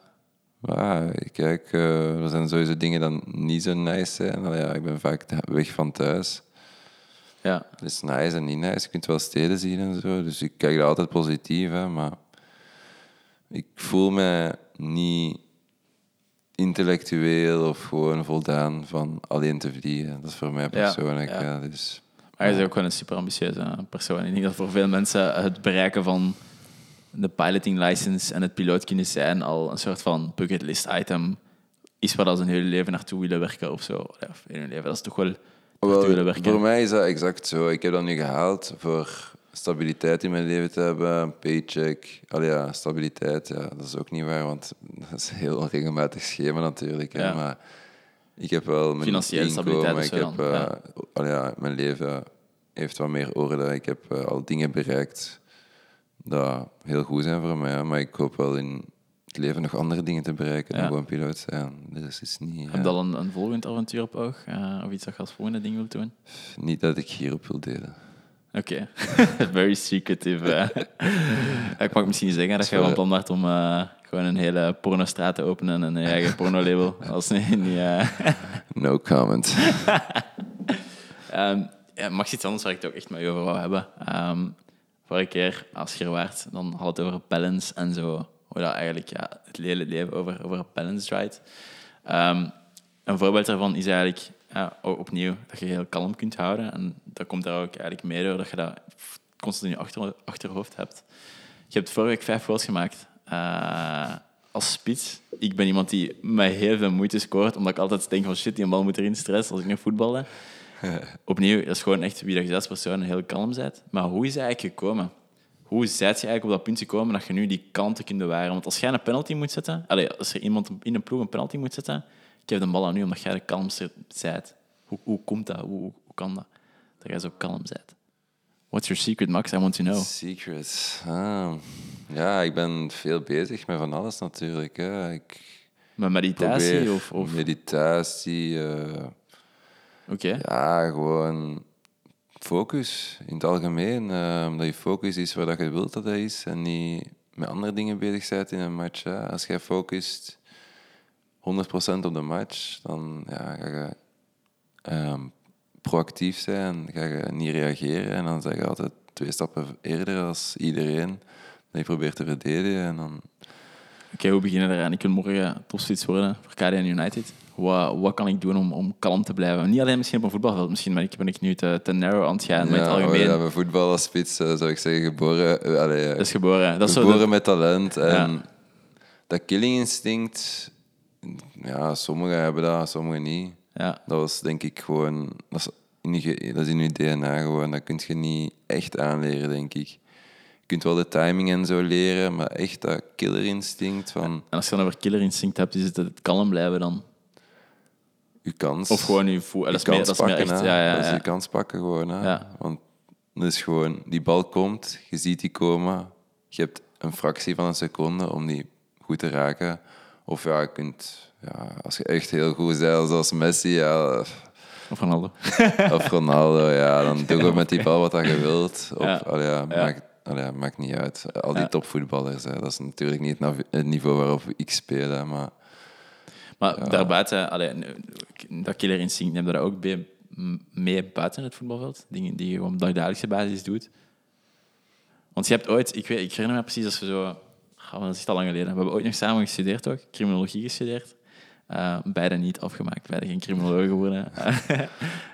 Ja, kijk, eh, er zijn sowieso dingen die niet zo nice zijn. Allee, ja, ik ben vaak weg van thuis. Ja. Het is nice en niet nice. Je kunt wel steden zien en zo. Dus ik kijk daar altijd positief, hè, maar ik voel me niet intellectueel of gewoon voldaan van alleen te vliegen. Dat is voor mij persoonlijk. ja. Ja, dus, Maar je bent ook gewoon een super ambitieuze persoon. Ik denk dat voor veel mensen het bereiken van de piloting license en het piloot kunnen zijn al een soort van bucketlist item is waar ze hun hele leven naartoe willen werken of zo. Of in hun leven, dat is toch wel naartoe willen Wel, werken. voor mij is dat exact zo. Ik heb dat nu gehaald voor stabiliteit in mijn leven te hebben, paycheck. Allee, ja, stabiliteit, ja, dat is ook niet waar, want (laughs) dat is een heel onregelmatig schema natuurlijk. hè. Ja. Maar ik heb wel mijn Financiële inkomen, stabiliteit ik heb, dan, eh, ja. allee, ja, mijn leven heeft wat meer orde. Ik heb eh, al dingen bereikt dat heel goed zijn voor mij, maar ik hoop wel in het leven nog andere dingen te bereiken dan gewoon piloot zijn. Dus is niet, Heb je al een, een volgend avontuur op oog? Eh, of iets dat je als volgende ding wilt doen? niet dat ik hierop wil delen. Oké. (laughs) Very secretive. eh. Ik mag misschien zeggen dat je van plan bent om eh, gewoon een hele pornostraat te openen en een (laughs) eigen pornolabel. Als niet eh. No comment. (laughs) Ehm, ja, mag iets anders waar ik het ook echt mee over wou hebben. Ehm, vorige keer, als je er dan had het over balance en zo. Hoe dat eigenlijk ja, het hele leven over, over balance draait. Ehm, een voorbeeld daarvan is eigenlijk ja, opnieuw dat je heel kalm kunt houden. En dat komt daar ook eigenlijk mee door dat je dat constant in je achter, achterhoofd hebt. Je hebt vorige week vijf goals gemaakt eh, als spits. Ik ben iemand die met heel veel moeite scoort, omdat ik altijd denk van shit, die bal moet erin stressen als ik nog voetballen. (laughs) Opnieuw, dat is gewoon echt wie dat je als persoon heel kalm bent. Maar hoe is het eigenlijk gekomen? Hoe zijt je eigenlijk op dat punt gekomen dat je nu die kalmte kunt bewaren? Want als jij een penalty moet zetten, allee, als er iemand in een ploeg een penalty moet zetten, ik geef de bal aan u omdat jij de kalmste bent. Hoe, hoe komt dat? Hoe, hoe kan dat? Dat jij zo kalm bent. What's your secret, Max? I want to know. Secrets. Ah. Ja, ik ben veel bezig met van alles natuurlijk. Hè. Ik Met meditatie of... meditatie. eh, Oké. ja, gewoon focus in het algemeen. eh, omdat je focus is waar dat je wilt dat dat is en niet met andere dingen bezig bent in een match. Als jij focust 100% op de match, dan ja, ga je ehm, proactief zijn, ga je niet reageren en dan zeg je altijd twee stappen eerder als iedereen. Dat je probeert te verdedigen en dan Oké, hoe beginnen we eraan? Ik wil morgen topspits worden voor KDN United. Wat, wat kan ik doen om, om kalm te blijven? Niet alleen misschien op een voetbalveld, misschien ben ik, ben ik nu te, te narrow aan het gaan met het Ja, algemeen. ja, met voetbal als spits eh, zou ik zeggen geboren, eh, allee, Dat is geboren. Dat is zo geboren de- met talent. En Ja. dat killing instinct, ja, sommigen hebben dat, sommigen niet. ja. Dat was denk ik gewoon, dat is in je, dat is in je DNA gewoon. Dat kun je niet echt aanleren, denk ik. Je kunt wel de timing en zo leren, maar echt dat killerinstinct van En als je dan over killer instinct hebt, is het het kalm blijven dan. je kans. Of gewoon je voet. Dat is meer, kans dat is meer pakken, echt. hè. Ja, ja, Dat is ja. je kans pakken gewoon. Hè. Ja. Want is gewoon, die bal komt, je ziet die komen. Je hebt een fractie van een seconde om die goed te raken. Of ja, je kunt, ja, als je echt heel goed bent, zoals Messi, ja, Of Ronaldo. of Ronaldo, ja, dan (laughs) doe je met die bal wat je wilt. Op, Ja. allee, ja, Ja. Maakt, allee, maakt niet uit. Al die Ja. topvoetballers, hè, dat is natuurlijk niet het niveau waarop ik speel. Hè, maar Maar daarbuiten, allee, dat killer instinct, neem je dat ook mee buiten het voetbalveld? Dingen die je gewoon op dagelijkse basis doet? Want je hebt ooit, ik, weet, ik herinner me precies als we zo, ah, dat is al lang geleden, we hebben ooit nog samen gestudeerd ook, criminologie gestudeerd. Eh beide niet afgemaakt, beide geen criminoloog geworden. (laughs)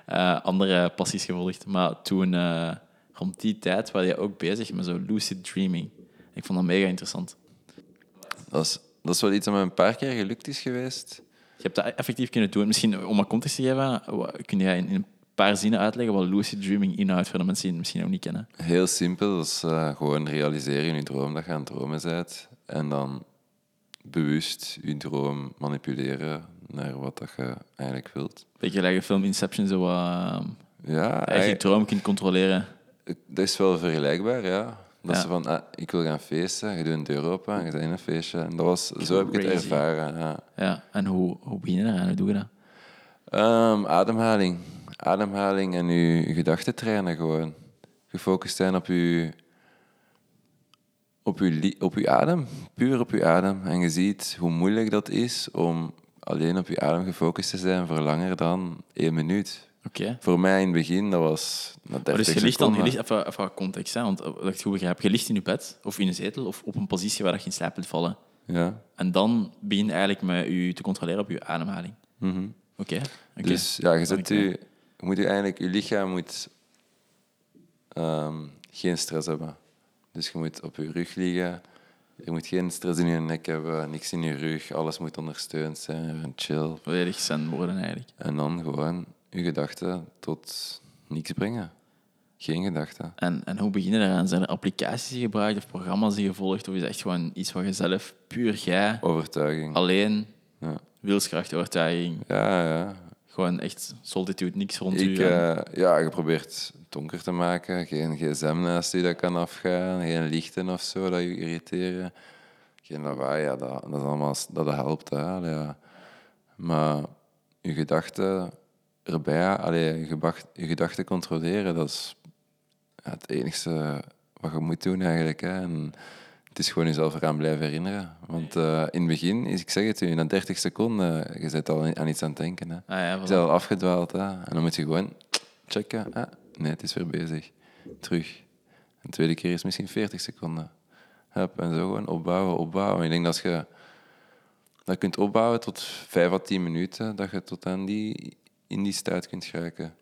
Eh, andere passies gevolgd. Maar toen, eh, rond die tijd, was je ook bezig met zo lucid dreaming. Ik vond dat mega interessant. dat is, dat is wel iets dat me een paar keer gelukt is geweest. Je hebt dat effectief kunnen doen. Misschien om wat context te geven, kun jij in een paar zinnen uitleggen wat lucid dreaming inhoudt voor de mensen die het misschien nog niet kennen? Heel simpel, dat is eh, gewoon realiseren in je droom dat je aan het dromen bent. En dan bewust je droom manipuleren naar wat dat je eigenlijk wilt. Beetje gelijk de film Inception, zo uh, Ja, je eigenlijk- droom kunt controleren. Dat is wel vergelijkbaar, ja. Dat Ja. is van, ah, ik wil gaan feesten, je doet een deur open en je bent in een feestje. En dat was, zo heb ik het ervaren. Ja. Ja, en hoe, hoe begin je eraan? Hoe doe je dat? Ehm, ademhaling. Ademhaling en je, je gedachten trainen gewoon. Gefocust zijn op je, op, je, op je adem. Puur op je adem. En je ziet hoe moeilijk dat is om alleen op je adem gefocust te zijn voor langer dan één minuut. Oké. Voor mij in het begin, dat was 30 Maar dus je ligt dan, je ligt, even, even context, hè, want eh, dat ik het goed begrijp. Je ligt in je bed of in een zetel of op een positie waar dat je in slaap wilt vallen. Ja. En dan begin je eigenlijk met je te controleren op je ademhaling. Mhm. Oké. Dus ja, je, zet je, je moet je eigenlijk, je lichaam moet ehm, geen stress hebben. Dus je moet op je rug liggen. Je moet geen stress in je nek hebben, niks in je rug. Alles moet ondersteund zijn, en chill. Volledig zijn woorden eigenlijk. En dan gewoon je gedachten tot niks brengen. Geen gedachten. En, en hoe begin je eraan? Zijn er applicaties die je gebruikt of programma's die je volgt? Of is het echt gewoon iets wat je zelf, puur jij, Overtuiging. alleen, Ja, wilskracht, overtuiging, ja. ja. gewoon echt solitude, niks rond Ik, u? eh, ja, je probeert het donker te maken. Geen gsm naast je dat kan afgaan. Geen lichten of zo dat je irriteren. Geen lawaai, ja, dat, dat, is allemaal, dat helpt. Hè, ja. Maar je gedachten erbij, allee, je, gedacht- je gedachten controleren, dat is ja, het enige wat je moet doen eigenlijk. Hè. En het is gewoon jezelf eraan blijven herinneren. Want eh, in het begin, is, ik zeg het u, na 30 seconden, je bent al aan iets aan het denken. Hè. Ah ja, Je bent al afgedwaald, hè. En dan moet je gewoon checken. Ah, nee, het is weer bezig. Terug. De tweede keer is misschien 40 seconden. Hup, en zo gewoon opbouwen, opbouwen. Ik denk dat je dat kunt opbouwen tot 5 à 10 minuten, dat je tot aan die, in die staat kunt geraken.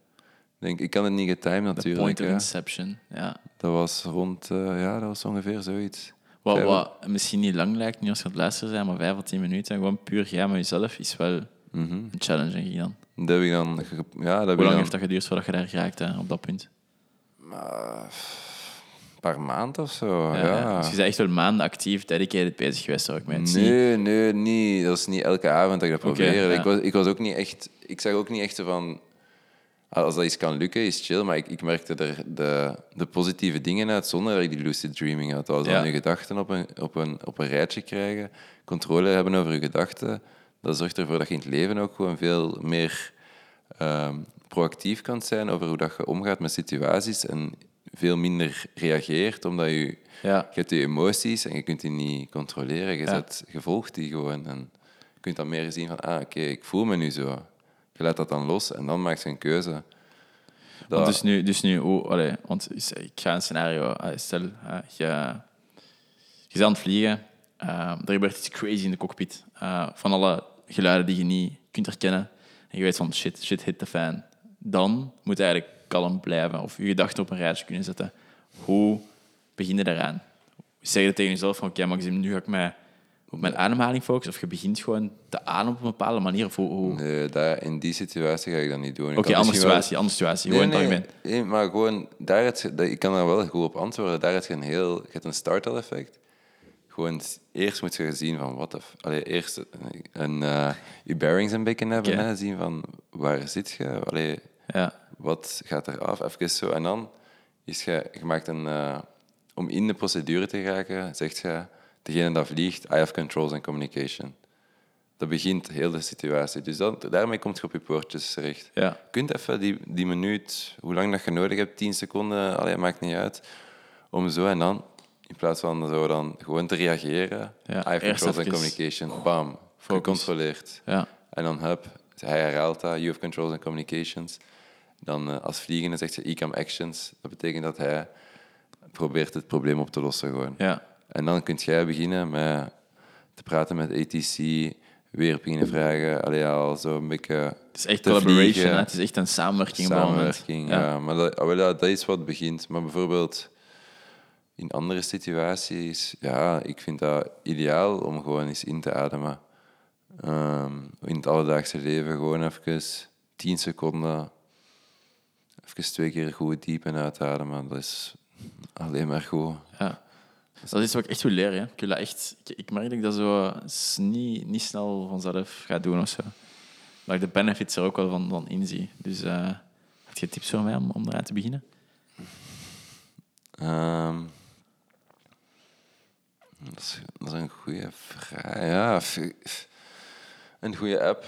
Denk, ik kan het niet getimed natuurlijk. point of hè. inception, ja. Dat was rond, eh, ja, dat was ongeveer zoiets. Wat, wat misschien niet lang lijkt, niet als je aan het luisteren bent, maar vijf of tien minuten, gewoon puur jij met jezelf, is wel Mhm. een challenge, denk ik dan. Dat heb ik dan, ja, dat Hoe lang dan heeft dat geduurd voordat je daar geraakt hè, op dat punt? een paar maanden of zo. Ja. Dus je bent echt wel maanden actief, dedicated bezig geweest, hoor ik niet- Nee, nee, niet. Dat is niet elke avond dat ik dat probeer. ja. Ik, was, ik was ook niet echt... Ik zag ook niet echt van... Als dat iets kan lukken, is chill. Maar ik, ik merkte er de, de positieve dingen uit zonder dat ik die lucid dreaming had. Als dan je gedachten op een, op, een, op een rijtje krijgen, controle hebben over je gedachten, dat zorgt ervoor dat je in het leven ook gewoon veel meer ehm, proactief kan zijn over hoe dat je omgaat met situaties en veel minder reageert, omdat je Ja. je hebt je emoties en je kunt die niet controleren. Je, Ja. zet, je volgt die gewoon. En je kunt dan meer zien van, ah, oké, ik voel me nu zo. Je laat dat dan los en dan maak je een keuze. Dat, Want dus nu, dus nu oh, allee, want ik ga een scenario, stel, eh, je, je bent aan het vliegen, eh, er gebeurt iets crazy in de cockpit. eh, van alle geluiden die je niet kunt herkennen. En je weet van shit, shit hit the fan. Dan moet eigenlijk kalm blijven of je gedachten op een rijtje kunnen zetten. Hoe begin je daaraan? Zeg je tegen jezelf van oké, Maxime, nu ga ik mij op mijn ademhaling focussen. Of je begint gewoon te ademen op een bepaalde manier. Of hoe, hoe... Oké, Nee, daar, in die situatie ga ik dat niet doen. Kan andere wel- situatie, andere situatie. Gewoon Nee, nee, maar gewoon, daar het, ik kan daar wel goed op antwoorden. Daar heb je een heel, je hebt een startle effect. Gewoon, eerst moet je zien van wat of, allee, eerst een, een eh, je bearings een beetje hebben, Oké. hè, zien van waar zit je, allee, Ja, wat gaat er af, even zo. En dan is je, je maakt een, eh, om in de procedure te geraken, zegt je, degene dat vliegt, I have controls and communication. Dat begint heel de situatie. Dus dat, daarmee komt je op je poortjes terecht. ja. Je kunt even die, die minuut, hoe lang dat je nodig hebt, 10 seconden, allee, maakt niet uit, om zo en dan, in plaats van zo dan gewoon te reageren, Ja, I have controls and communication, bam, gecontroleerd. ja. En dan hup, hij herhaalt dat, you have controls and communications. Dan eh, als vliegende zegt je ECAM actions. Dat betekent dat hij probeert het probleem op te lossen gewoon. ja. En dan kun jij beginnen met te praten met ATC, weer beginnen vragen. Allee, al zo een beetje Het is echt collaboration. Het is echt een samenwerking. Samenwerking, ja. Maar dat, ah, ja, dat is wat begint. Maar bijvoorbeeld in andere situaties, ja, ik vind dat ideaal om gewoon eens in te ademen. Ehm, in het alledaagse leven gewoon even 10 seconden, even twee keer goed diep en uitademen. Dat is alleen maar goed. Ja. Dat is iets wat ik echt wil leren. Hè. Ik, wil dat echt, ik, ik merk dat ik dat zo niet, niet snel vanzelf ga doen of zo. Maar ik de benefits er ook wel van, van inzie. Dus eh heb je tips voor mij om, om eraan te beginnen? Ehm, dat, is, dat is een goede vraag. Ja, een goede app.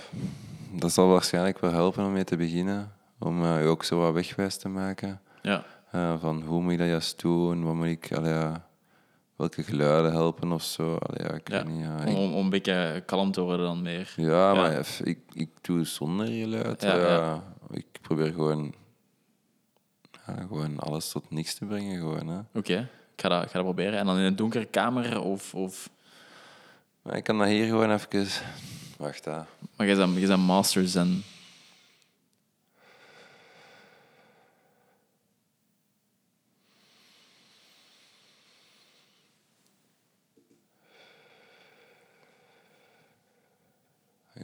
Dat zal waarschijnlijk wel helpen om mee te beginnen. Om eh, je ook zo wat wegwijs te maken. Ja. Eh, van hoe moet ik dat juist doen? Wat moet ik, allee, welke geluiden helpen of zo? Allee, ja, ik ja. weet niet. Ja, Om, ik- om om een beetje kalm te worden dan meer. ja, maar ik, ik doe zonder geluid. Ja, ja. Ik probeer gewoon, gewoon alles tot niks te brengen. Gewoon, hè. Oké, ik, ga dat, ik ga dat proberen. En dan in een donkere kamer of... of Maar ik kan dat hier gewoon even... Wacht, hè. maar jij bent, jij bent masters en...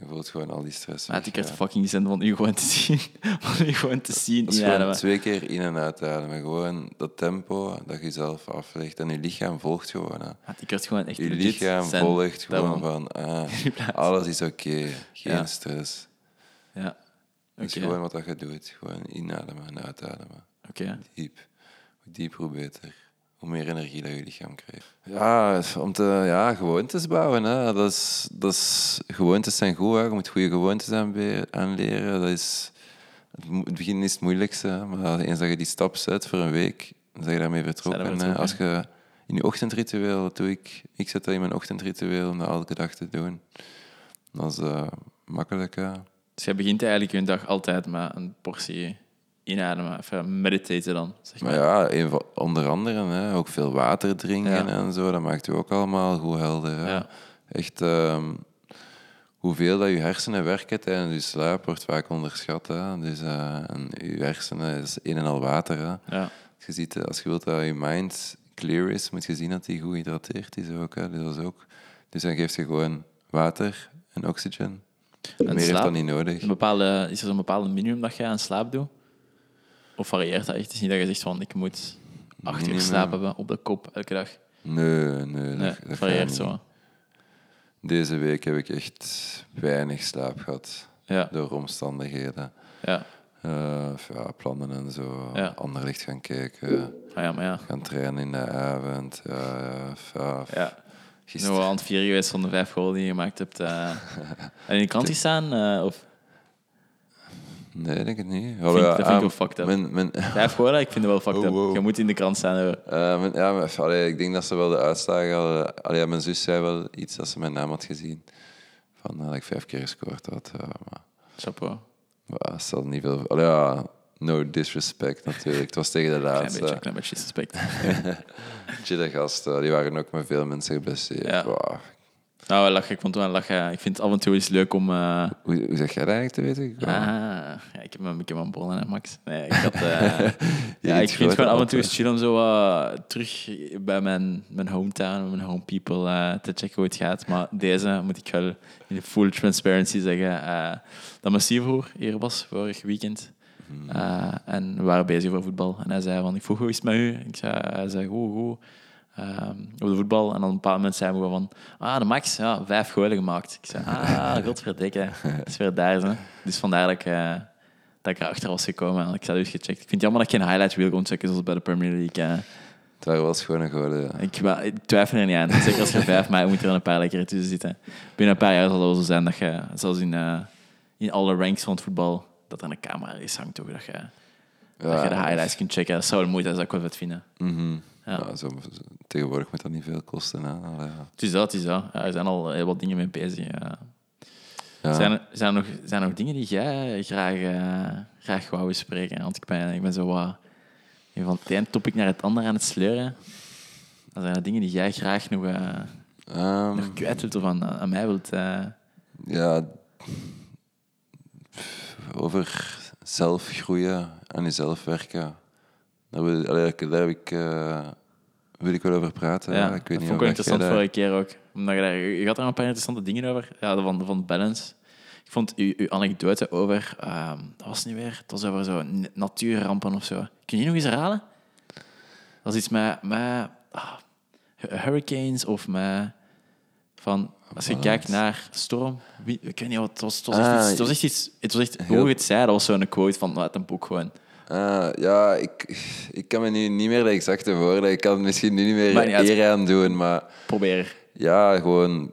Je voelt gewoon al die stress. Maar ik ja. fucking zin van u gewoon te zien. Van u gewoon te zien. Dat is gewoon twee keer in- en uitademen. Gewoon dat tempo dat je zelf aflegt. En je lichaam volgt gewoon. Hè. Ik gewoon echt Je lichaam volgt gewoon Daarom. van... (laughs) ah, alles is oké. Geen Ja. stress. Ja. Dat Oké, is gewoon wat dat je doet. Gewoon inademen en uitademen. oké. Diep. Hoe dieper, hoe beter. Hoe meer energie dat je lichaam krijgt. Ja, om te, ja gewoontes bouwen. Hè. Dat is, dat is, gewoontes zijn goed. Hè. Je moet goede gewoontes aanleren. Dat is, het begin is het moeilijkste. Maar eens dat je die stap zet voor een week, dan ben je daarmee vertrokken. Hè. Als je in je ochtendritueel, dat doe ik. Ik zet dat in mijn ochtendritueel om dat elke dag te doen. Dat is eh, makkelijk. Hè. Dus jij begint eigenlijk je dag altijd met een portie inademen. Even meditaten dan, zeg maar. Maar ja, onder andere hè, ook veel water drinken Ja. en zo. Dat maakt u ook allemaal goed helder. Hè. Ja. Echt, ehm, hoeveel dat je hersenen werken tijdens je slaap wordt vaak onderschat. Hè. Dus eh, en je hersenen is een en al water. Hè. Ja. Als je, ziet, als je wilt dat je mind clear is, moet je zien dat die goed gehydrateerd is ook. Hè. Dus, dat is ook. dus dan geeft je gewoon water en oxygen. En Meer heeft slaap? dat niet nodig. Een bepaalde, is er een bepaalde minimum dat je aan slaap doet? Of varieert dat echt? Het is niet dat je zegt van ik moet acht uur slaap hebben op de kop elke dag. Nee, nee. Nee, dat, varieert zo. Deze week heb ik echt weinig slaap gehad Ja, door omstandigheden. ja. Eh, ja, plannen en zo. Ja. Ander licht gaan kijken. Ah, ja, maar ja. Gaan trainen in de avond. Ja, ja, ja. ja. Gisteren- Nog aan het vieren geweest van de vijf golen die je gemaakt hebt. eh. (laughs) en in de krant gestaan? eh, of Nee, denk ik niet. vind, dat vind ik ah, wel fucked up. mijn, mijn? Ik vind het wel fucked Oh, up. wow. Je moet in de krant staan eh, mijn- ja, maar, allee, ik denk dat ze wel de uitslagen hadden. Allee, mijn zus zei wel iets dat ze mijn naam had gezien. Van eh, dat ik vijf keer gescoord had. Ja, maar Chapeau. maar dat niet veel... Allee, ja, no disrespect natuurlijk. Het was tegen de (laughs) Klein laatste. beetje, klein beetje suspect. (laughs) Chille gasten, die waren ook met veel mensen geblesseerd. Ja. Nou, lachen. Ik wel lachen. Ik vind het af en toe eens leuk om... eh, Hoe, hoe zeg jij dat eigenlijk te weten? Ah, ja, ik heb mijn, ik heb mijn bronnen, hè, Max. Nee, ik had, eh, (laughs) ja, ik iets vind het gewoon af en toe chill om zo eh, terug bij mijn, mijn hometown, mijn home people te checken hoe het gaat. Maar deze moet ik wel in full transparency zeggen dat stiefbroer hier was vorig weekend. Eh, en we waren bezig over voetbal. En hij zei van, ik vroeg hoe is het met u? Ik zei, hij zei, goed, goed. Ehm, over de voetbal. En dan op een bepaald moment zei hij gewoon van... Ah, de Max, ja, vijf golen gemaakt. Ik zei, ah, godverdikke. Dat is weer daar, hè. Dus vandaar dat ik, eh, dat ik erachter was gekomen. En ik had dus gecheckt. Ik vind het jammer dat ik geen highlights wil kon checken, zoals bij de Premier League. Het waren wel schone goden. ja. Ik, twijfel er niet aan. Zeker als je vijf maakt, moet er een paar lekker tussen zitten. Binnen een paar jaar zal het wel zo zijn dat je, zoals in, eh, in alle ranks van het voetbal, dat er een camera is hangt, toch? Dat je, dat je de highlights kunt checken. Dat zou de moeite zijn, dat zou ik wel vet vinden. Mhm. Ja. Zo, tegenwoordig moet dat niet veel kosten. Hè? Allee, ja. Het is dat, het is dat. Ja, er zijn al heel wat dingen mee bezig. ja. Ja. Zijn, er, zijn, er nog, zijn er nog dingen die jij graag, eh, graag wou bespreken? Want ik ben, ik ben zo wat van het ene topic naar het andere aan het sleuren. Dan zijn er dingen die jij graag nog, eh, Ehm, nog kwijt wilt of aan, aan mij wilt. eh. ja, over zelf groeien, aan jezelf werken. Daar wil, allee, daar heb ik, eh, wil ik wel over praten. ja, ik weet dat niet vond ik wel interessant daar- vorige keer ook. Omdat je, daar, je had er een paar interessante dingen over. Ja, van, van balance. Ik vond uw, uw anekdote over... ehm, dat was niet weer. Het was over zo natuurrampen of zo. Kun je nog eens herhalen? Dat is iets met... met ah, hu- hurricanes of met... Van, als je kijkt naar storm... Wie, ik weet niet wat... Het was, het was echt Ah, iets... Het was echt, iets, het was echt hoe het zei, dat was zo'n quote van uit een boek gewoon. Ah, ja, ik, ik kan me nu niet meer de exacte woorden. Ik kan het misschien nu niet meer niet eer aan doen, maar Probeer. ja, gewoon.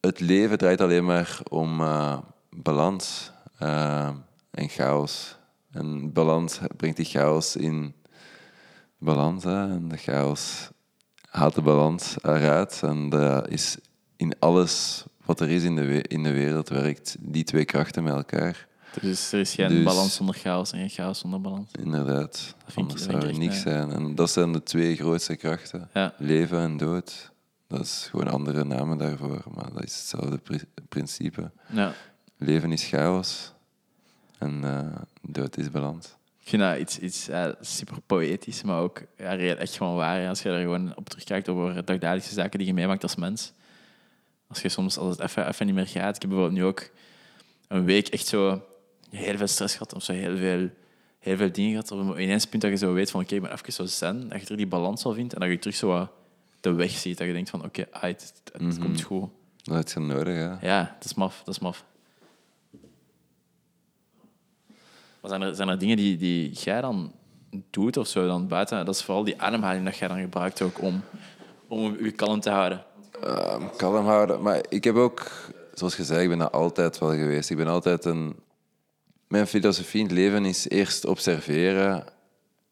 Het leven draait alleen maar om eh, balans eh, en chaos. En balans brengt die chaos in balans. Hè? En de chaos haalt de balans eruit. En dat is in alles wat er is in de, in de wereld werkt die twee krachten met elkaar. Dus er is geen Dus- balans zonder chaos en geen chaos zonder balans. Inderdaad. ik- Anders dat zou er niks zijn. En dat zijn de twee grootste krachten. Ja. Leven en dood. Dat is gewoon andere namen daarvoor, maar dat is hetzelfde pri- principe. Ja. Leven is chaos en eh, dood is balans. Ik vind dat iets, iets super poëtisch, maar ook ja, echt gewoon waar. Als je er gewoon op terugkijkt over dagdagelijkse zaken die je meemaakt als mens. Als je soms, als het even, even niet meer gaat. Ik heb bijvoorbeeld nu ook een week echt zo heel veel stress gehad of zo heel veel, heel veel dingen gehad. Op een ineens punt dat je zo weet van oké, ben even zo zen. Dat je er die balans wel vindt en dat je terug zo wat de weg ziet. Dat je denkt van oké, ah, het, het Mhm. komt goed. Dat heb je nodig, hè. Ja, dat is maf. Dat is maf. Maar zijn er, zijn er dingen die, die jij dan doet of zo dan buiten? Dat is vooral die ademhaling dat jij dan gebruikt ook om, om je kalm te houden. Ehm, kalm houden. Maar ik heb ook, zoals gezegd, ik ben dat altijd wel geweest. Ik ben altijd een... Mijn filosofie in het leven is eerst observeren.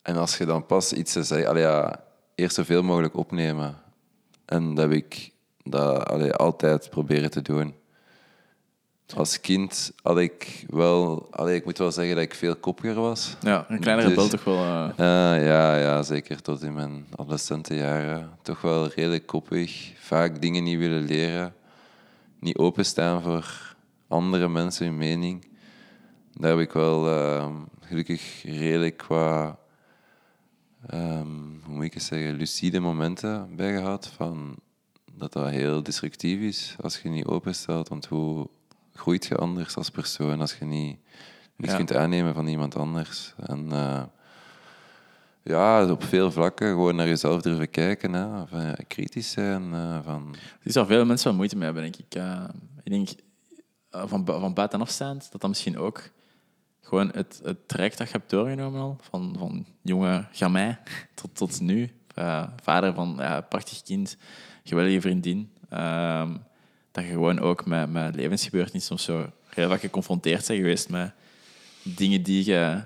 En als je dan pas iets te zeggen... Allee, ja, eerst zoveel mogelijk opnemen. En dat heb ik dat, allee, altijd proberen te doen. Als kind had ik wel... Allee, ik moet wel zeggen dat ik veel koppiger was. Ja, een kleinere Dus- toch wel. eh, Ah, ja, ja, zeker tot in mijn adolescente jaren. Toch wel redelijk koppig. Vaak dingen niet willen leren. Niet openstaan voor andere mensen hun mening. Daar heb ik wel ehm, gelukkig redelijk qua, ehm, hoe moet ik het zeggen, lucide momenten bij gehad. Van dat dat heel destructief is als je niet openstelt. Want hoe groeit je anders als persoon als je niet Ja. kunt aannemen van iemand anders? En eh, ja, op veel vlakken gewoon naar jezelf durven kijken. Hè. Of, eh, kritisch zijn. eh, van, Er is al veel mensen wel moeite mee hebben, denk ik. Ik denk van, van buitenaf staand dat dat misschien ook gewoon het, het traject dat je hebt doorgenomen al, van, van jonge gamin tot, tot nu. Eh, vader van ja, prachtig kind, geweldige vriendin. Ehm, dat je gewoon ook met, met levensgebeurtenissen of zo heel vaak geconfronteerd bent geweest met dingen die je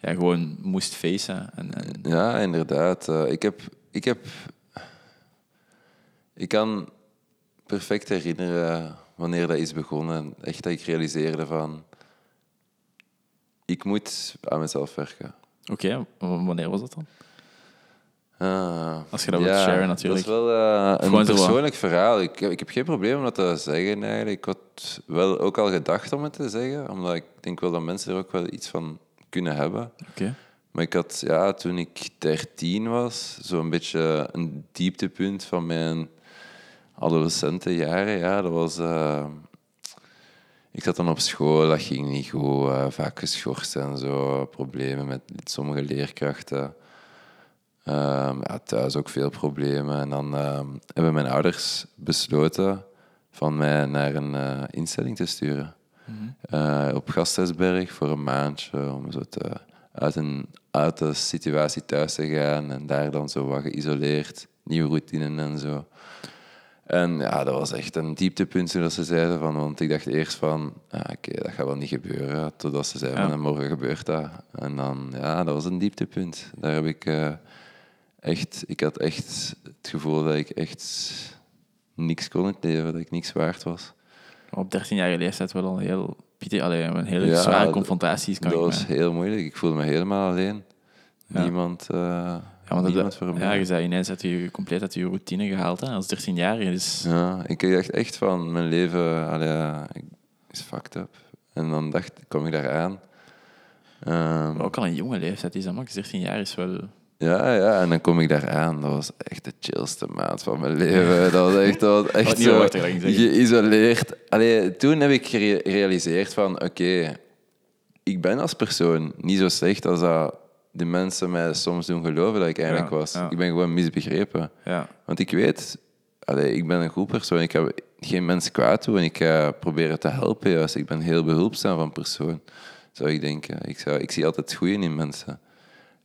ja, gewoon moest facen. En, en, Ja, inderdaad. Eh, ik, heb, ik heb... Ik kan perfect herinneren wanneer dat is begonnen. Echt dat ik realiseerde van... ik moet aan mezelf werken. Oké, wanneer was dat dan? Ah, Als je dat wilt sharen, natuurlijk. Dat is wel eh, een persoonlijk verhaal. Ik, ik heb geen probleem om dat te zeggen eigenlijk. Ik had wel ook al gedacht om het te zeggen, omdat ik denk wel dat mensen er ook wel iets van kunnen hebben. Oké. Maar ik had, ja, toen ik 13 was, zo'n beetje een dieptepunt van mijn adolescente jaren. Ja, dat was... eh, ik zat dan op school, dat ging niet goed, eh, vaak geschorst en zo, problemen met sommige leerkrachten. Ehm, ja, thuis ook veel problemen. En dan ehm, hebben mijn ouders besloten van mij naar een eh, instelling te sturen. Eh, op Gasthuisberg voor een maandje, om zo te, uit, een, uit de situatie thuis te gaan en daar dan zo wat geïsoleerd, nieuwe routinen en zo. En ja, dat was echt een dieptepunt, zoals ze zeiden. Van, want ik dacht eerst van, oké, dat gaat wel niet gebeuren. Totdat ze zeiden, Ja. van, morgen gebeurt dat. En dan, ja, dat was een dieptepunt. Daar heb ik eh, echt... Ik had echt het gevoel dat ik echt niks kon in het leven. Dat ik niks waard was. Op 13-jarige leeftijd wel al een heel, allee, een hele Ja, zware confrontaties. Kan dat ik was me- heel moeilijk. Ik voelde me helemaal alleen. Ja. Niemand, eh want dat- niemand voor ja, je zei ineens uit je, compleet uit je routine gehaald hè, als 13-jarige. Dus Ja, ik dacht echt van mijn leven allee, is fucked up. En dan dacht, kom ik daar aan. Ehm, ook al een jonge leeftijd is dat, Max. 13 jaar is wel... ja, ja, en dan kom ik daar aan. Dat was echt de chillste maand van mijn leven. (laughs) Dat was echt, dat was echt zo dat dat geïsoleerd. Allee, toen heb ik gere- gerealiseerd van, oké, ik ben als persoon niet zo slecht als dat de mensen mij soms doen geloven dat ik eigenlijk Ja, was. ja. Ik ben gewoon misbegrepen. Ja, Want ik weet, allee, ik ben een goed persoon. Ik ga geen mens kwaad doen en ik ga proberen te helpen. Juist. Ik ben heel behulpzaam van persoon, zou ik denken. Ik, zou, ik zie altijd het goede in mensen.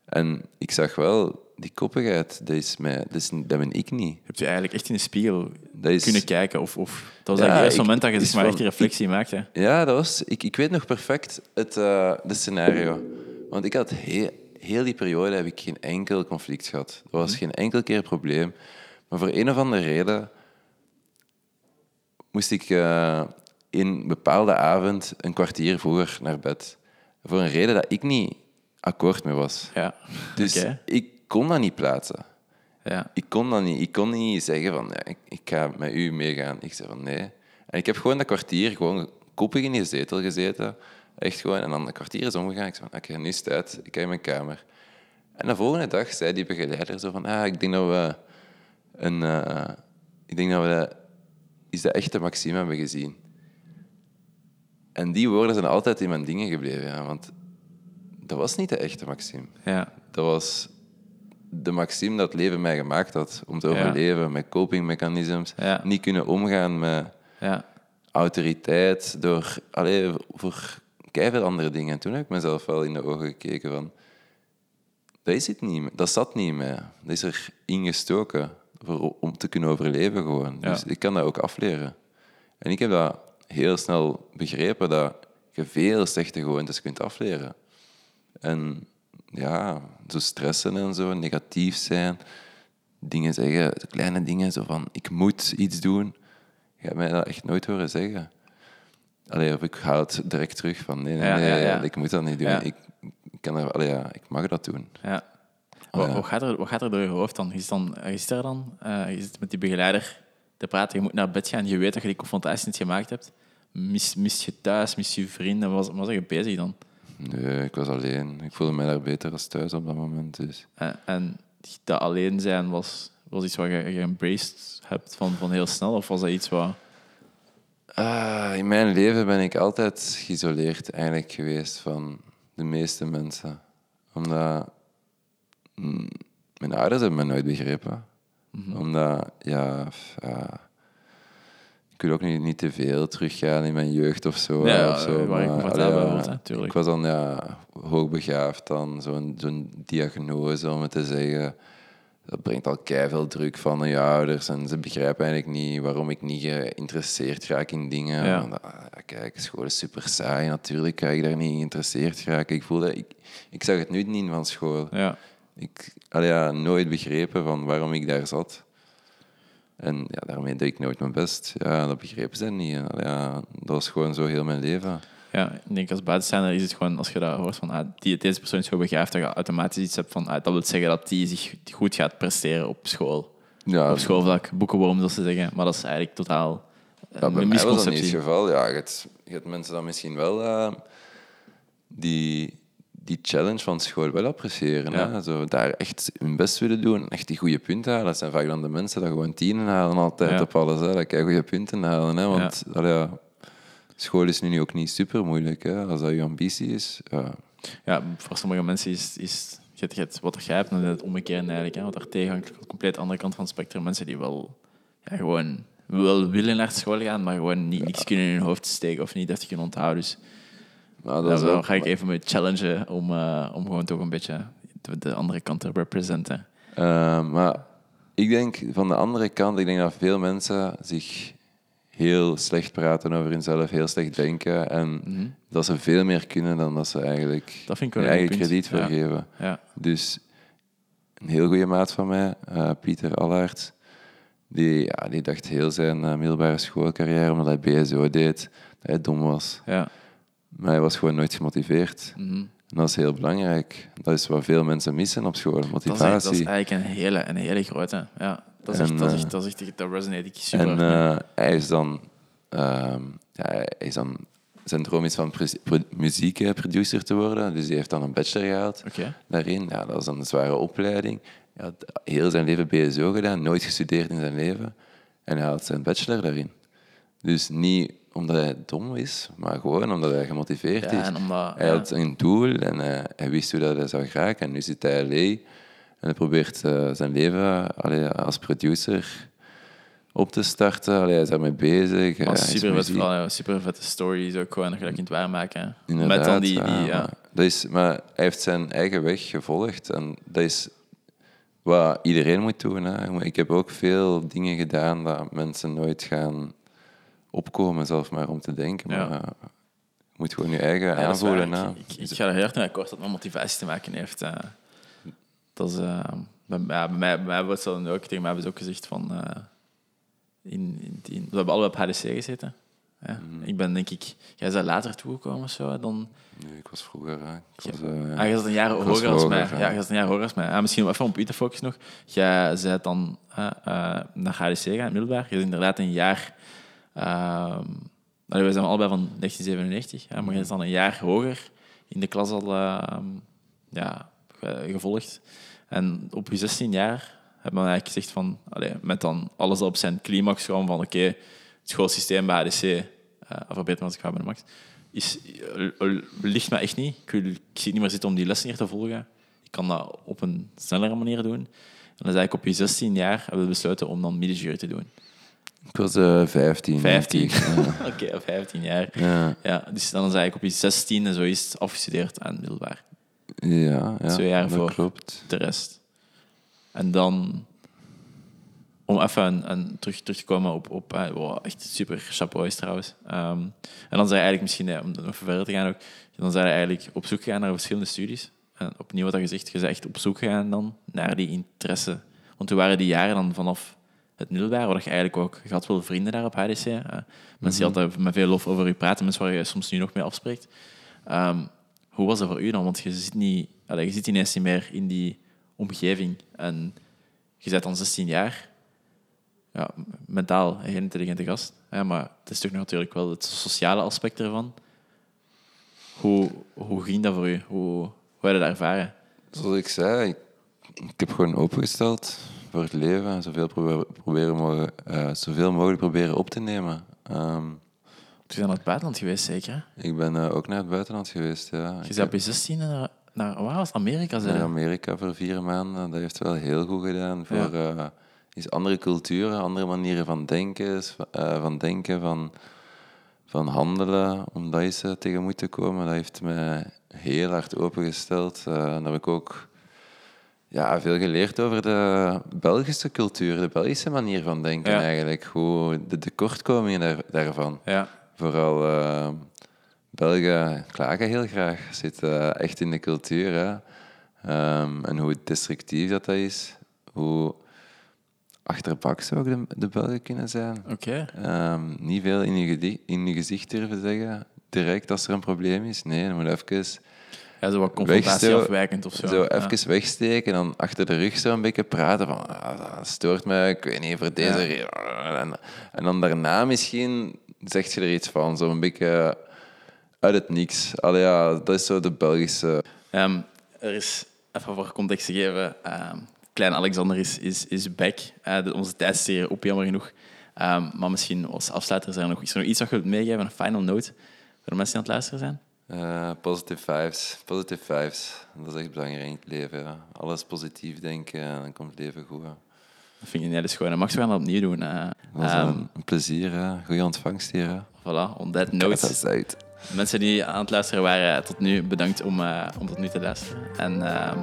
En ik zag wel, die koppigheid, dat, is mij, dat, is, dat ben ik niet. heb je eigenlijk echt in de spiegel Dat is, kunnen kijken? Of, of, dat was Ja, eigenlijk het ik- moment dat je maar, echt die reflectie maakte. Ja, dat was, ik, ik weet nog perfect het eh, de scenario. Want ik had heel, heel die periode heb ik geen enkel conflict gehad. Er was geen enkel keer probleem. Maar voor een of andere reden moest ik eh, in een bepaalde avond een kwartier vroeger naar bed. Voor een reden dat ik niet akkoord mee was. Ja, Dus ik kon dat niet plaatsen. Ja. Ik kon dat niet. Ik kon niet zeggen van, ja, ik, ik ga met u meegaan. Ik zei van, nee. En ik heb gewoon dat kwartier gewoon koppig in die zetel gezeten. Echt gewoon. En dan een kwartier is omgegaan. Ik zei van, oké, nu is het uit. Ik ga in mijn kamer. En de volgende dag zei die begeleider zo van, ah, ik denk dat we een... eh, ik denk dat we de, is de echte Maxime hebben gezien. En die woorden zijn altijd in mijn dingen gebleven. Ja, want dat was niet de echte Maxime. Ja. Dat was de maxime dat het leven mij gemaakt had om te Ja. overleven met copingmechanismes. Ja. Niet kunnen omgaan met Ja. autoriteit door allee, voor veel andere dingen. En toen heb ik mezelf wel in de ogen gekeken van dat is het niet, dat zat niet mij. Dat is er ingestoken voor, om te kunnen overleven gewoon. Ja. Dus ik kan dat ook afleren. En ik heb dat heel snel begrepen dat je veel slechte gewoontes kunt afleren. En ja, zo stressen en zo, negatief zijn, dingen zeggen, kleine dingen, zo van ik moet iets doen. Je hebt mij dat echt nooit horen zeggen. Allee, of ik haal het direct terug van nee, nee, ik moet dat niet doen. Ik, kan er, allee, ja, ik mag dat doen. Ja. Oh, Wat, gaat er, wat gaat er door je hoofd dan? Je zit, dan, je zit daar dan, eh, je zit met die begeleider te praten, je moet naar bed gaan, je weet dat je die confrontatie niet gemaakt hebt. Mis, mis je thuis, mis je vrienden, wat was, was je bezig dan? Nee, ik was alleen. Ik voelde mij daar beter als thuis op dat moment. Dus. En, en dat alleen zijn was, was iets wat je, embraced hebt van, van heel snel, of was dat iets wat... Ah, in mijn leven ben ik altijd geïsoleerd eigenlijk geweest van de meeste mensen. Omdat mm, mijn ouders hebben me nooit begrepen. Omdat, ja, ik wil ook niet, niet te veel teruggaan in mijn jeugd of zo. Ja, of zo waar maar, comfortabel allee, ja, hè. Ik was dan ja, hoogbegaafd dan, zo'n zo'n diagnose om het te zeggen. Dat brengt al veel druk van je ouders en ze begrijpen eigenlijk niet waarom ik niet geïnteresseerd raak in dingen. Ja. Want, ah, ja, kijk, school is super saai, natuurlijk ga ik daar niet geïnteresseerd raken. Ik voelde, ik, ik zag het nut niet van school. Ja, Ik had ja, nooit begrepen van waarom ik daar zat. En ja, daarmee deed ik nooit mijn best. Ja, dat begrepen ze niet. Ja, dat was gewoon zo heel mijn leven. Ja ik denk als buitenstaander is het gewoon, als je dat hoort van ah, die, deze persoon is zo begaafd, dat je automatisch iets hebt van ah, dat wil zeggen dat die zich goed gaat presteren op school. Ja, op schoolvlak, boekenworm, zoals ze zeggen. Maar dat is eigenlijk totaal Ja, een mij was dat niet het misconceptie. geval. Ja, je, hebt, je hebt mensen dan misschien wel eh, die, die challenge van school wel appreciëren. Ja. Hè? Zo, daar echt hun best willen doen, echt die goede punten halen. Dat zijn vaak dan de mensen die gewoon tienen halen altijd Ja. op alles. Hè? Dat goede punten halen. Hè? Want allee, ja, school is nu ook niet super moeilijk. Hè? Als dat je ambitie is. Ja. Ja, voor sommige mensen is, is je je wat jij hebt, is het omgekeerd eigenlijk. Hè, wat daar de compleet andere kant van het spectrum. Mensen die wel ja, gewoon wel willen naar school gaan, maar gewoon niet, niks kunnen in hun hoofd steken of niet deftig kunnen onthouden. Dus dat ook, ga ik even mee challengen om, eh, om gewoon toch een beetje de, de andere kant te representen. Eh, maar ik denk van de andere kant, ik denk dat veel mensen zich heel slecht praten over hunzelf, heel slecht denken. En dat ze veel meer kunnen dan dat ze eigenlijk Mhm. Dat vind ik wel hun een eigen krediet Ja. vergeven. Ja, Dus een heel goede maat van mij, eh, Pieter Allaert, die, ja, die dacht heel zijn eh, middelbare schoolcarrière, omdat hij BSO deed, dat hij dom was. ja. Maar hij was gewoon nooit gemotiveerd. mhm. En dat is heel belangrijk. Dat is wat veel mensen missen op school, dat, is, motivatie. dat is eigenlijk een hele, een hele grote. Ja, dat is echt, En, dat, is eh, echt, dat, is echt, dat resonate ik super. En eh, hij is dan... ja, hij is dan zijn droom is van muziekproducer te worden. Dus hij heeft dan een bachelor gehaald daarin. Ja, dat is dan een zware opleiding. Hij had heel zijn leven BSO gedaan, nooit gestudeerd in zijn leven. En hij haalt zijn bachelor daarin. Dus niet omdat hij dom is, maar gewoon omdat hij gemotiveerd Ja, is. en omdat... Hij ja. had een doel en eh, hij wist hoe dat hij zou geraken. En nu zit hij in LA en hij probeert eh, zijn leven allee, als producer op te starten. Allee, hij is daarmee bezig. Super, vet, super vette stories ook gewoon dat je dat kunt waarmaken. Inderdaad, Met dan die... die ja, ja. maar Dat is, maar hij heeft zijn eigen weg gevolgd en dat is wat iedereen moet doen. Hè. Ik heb ook veel dingen gedaan dat mensen nooit gaan opkomen, zelf maar om te denken. Ja. Maar eh, je moet gewoon je eigen Ja, aanvoelen. Ik, ik, ik ga er heel erg mee akkoord dat met motivatie te maken heeft. eh. Dat is, eh, bij, ja, bij mij, bij mij het zo ook, tegen mij hebben ze ook gezegd van... eh, in, in, in- we hebben allebei op HDC gezeten. Ja. Mhm. Ik ben denk ik... Jij is daar later toegekomen of zo, dan... Nee, ik was vroeger. Hè. Ik was, eh, ja. Ah, je zat een jaar was hoger als mij. ja. Ja, je zat een jaar hoger als mij. Ah, misschien even op u te focussen nog. Jij bent dan eh, eh, naar HDC gaan, middelbaar. Je bent inderdaad een jaar... ehm we zijn allebei van 1997, ja, maar je bent dan een jaar hoger in de klas al ehm, ja, gevolgd. En op je 16 jaar hebben we eigenlijk gezegd van... Met dan alles op zijn climax gewoon van... Oké, het schoolsysteem bij HDC... eh of beter als ik ga bij de max... Is, eh, eh, ligt me echt niet. Ik, wil, ik zie niet meer zitten om die lessen hier te volgen. Ik kan dat op een snellere manier doen. En dan is eigenlijk op je 16 jaar hebben we besloten om dan middenjury te doen. Ik was eh 15. 15. denk ik. Ja. (laughs) Oké, op 15 jaar. Ja, Ja, dus dan is eigenlijk op je 16 en zo is afgestudeerd aan middelbaar. Ja, ja, Twee jaar voor. klopt. De rest. En dan, om even een, een- terug, terug te komen op, op eh, wow, echt super chapeau is trouwens. Ehm, en dan zijn eigenlijk misschien, eh, om nog verder te gaan ook, dan zijn eigenlijk op zoek gegaan naar verschillende studies. En opnieuw wat je gezegd, je bent echt op zoek gegaan dan naar die interesse. Want toen waren die jaren dan vanaf het middelbaar, waar je eigenlijk ook, je had wel vrienden daar op HDC. eh, mensen die altijd met veel lof over je praten, mensen waar je soms nu nog mee afspreekt. Ehm, hoe was dat voor u dan? Want je zit, niet, je zit ineens niet meer in die omgeving. En je bent dan 16 jaar. Ja, mentaal een intelligente gast. Maar het is toch natuurlijk wel het sociale aspect ervan. Hoe, hoe ging dat voor u? Hoe, hoe heb je dat ervaren? Zoals ik zei, ik, heb gewoon opengesteld voor het leven en zoveel, probe- proberen mogen, eh, zoveel mogelijk proberen op te nemen. Ehm, Je bent naar het buitenland geweest, zeker? hè? ik ben eh, ook naar het buitenland geweest. Ja. Je bent je 16 naar, naar waar was het? Amerika? zei naar? Amerika voor vier maanden. Dat heeft wel heel goed gedaan voor Ja. eh, is andere culturen, andere manieren van denken, eh, van, denken van, van handelen, om dat eens tegemoet te komen. Dat heeft mij heel hard opengesteld. En daar heb ik ook ja, veel geleerd over de Belgische cultuur, de Belgische manier van denken Ja. eigenlijk. Hoe de tekortkomingen daar, daarvan. Ja. Vooral eh, Belgen klagen heel graag, zitten echt in de cultuur. Hè. Ehm, en hoe destructief dat, dat is, hoe achterbaks ook de, de Belgen kunnen zijn. Oké. Ehm, niet veel in je, in je gezicht durven zeggen. direct als er een probleem is. Nee, dan moet je even, Ja, zo wat confrontatie afwijkend of zo. zo Ja. even wegsteken en dan achter de rug zo een beetje praten van ah, dat stoort mij, ik weet niet, voor deze Ja. reden. En, en dan daarna misschien zeg je er iets van, zo een beetje uit het niks. Allee, ja, dat is zo de Belgische... Ehm, er is, even voor context te geven, ehm, klein Alexander is, is, is back. Eh, de- onze tijdserie op, jammer genoeg. Ehm, maar misschien als afsluiter is er nog, is er nog iets wat je wilt meegeven, een final note, voor de mensen die aan het luisteren zijn? eh positive vibes. Positive vibes. Dat is echt belangrijk in het leven. Ja. Alles positief denken en dan komt het leven goed. hè. Dat vind ik niet schoon. En Max, we gaan dat opnieuw doen. eh. Dat is Ehm, een, plezier. hè. Goeie ontvangst hier. hè. voilà, on that note. dat is uit. Mensen die aan het luisteren waren, tot nu bedankt om, eh, om tot nu te luisteren. En ehm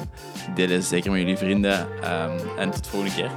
deel zeker met jullie vrienden. Ehm, en tot de volgende keer.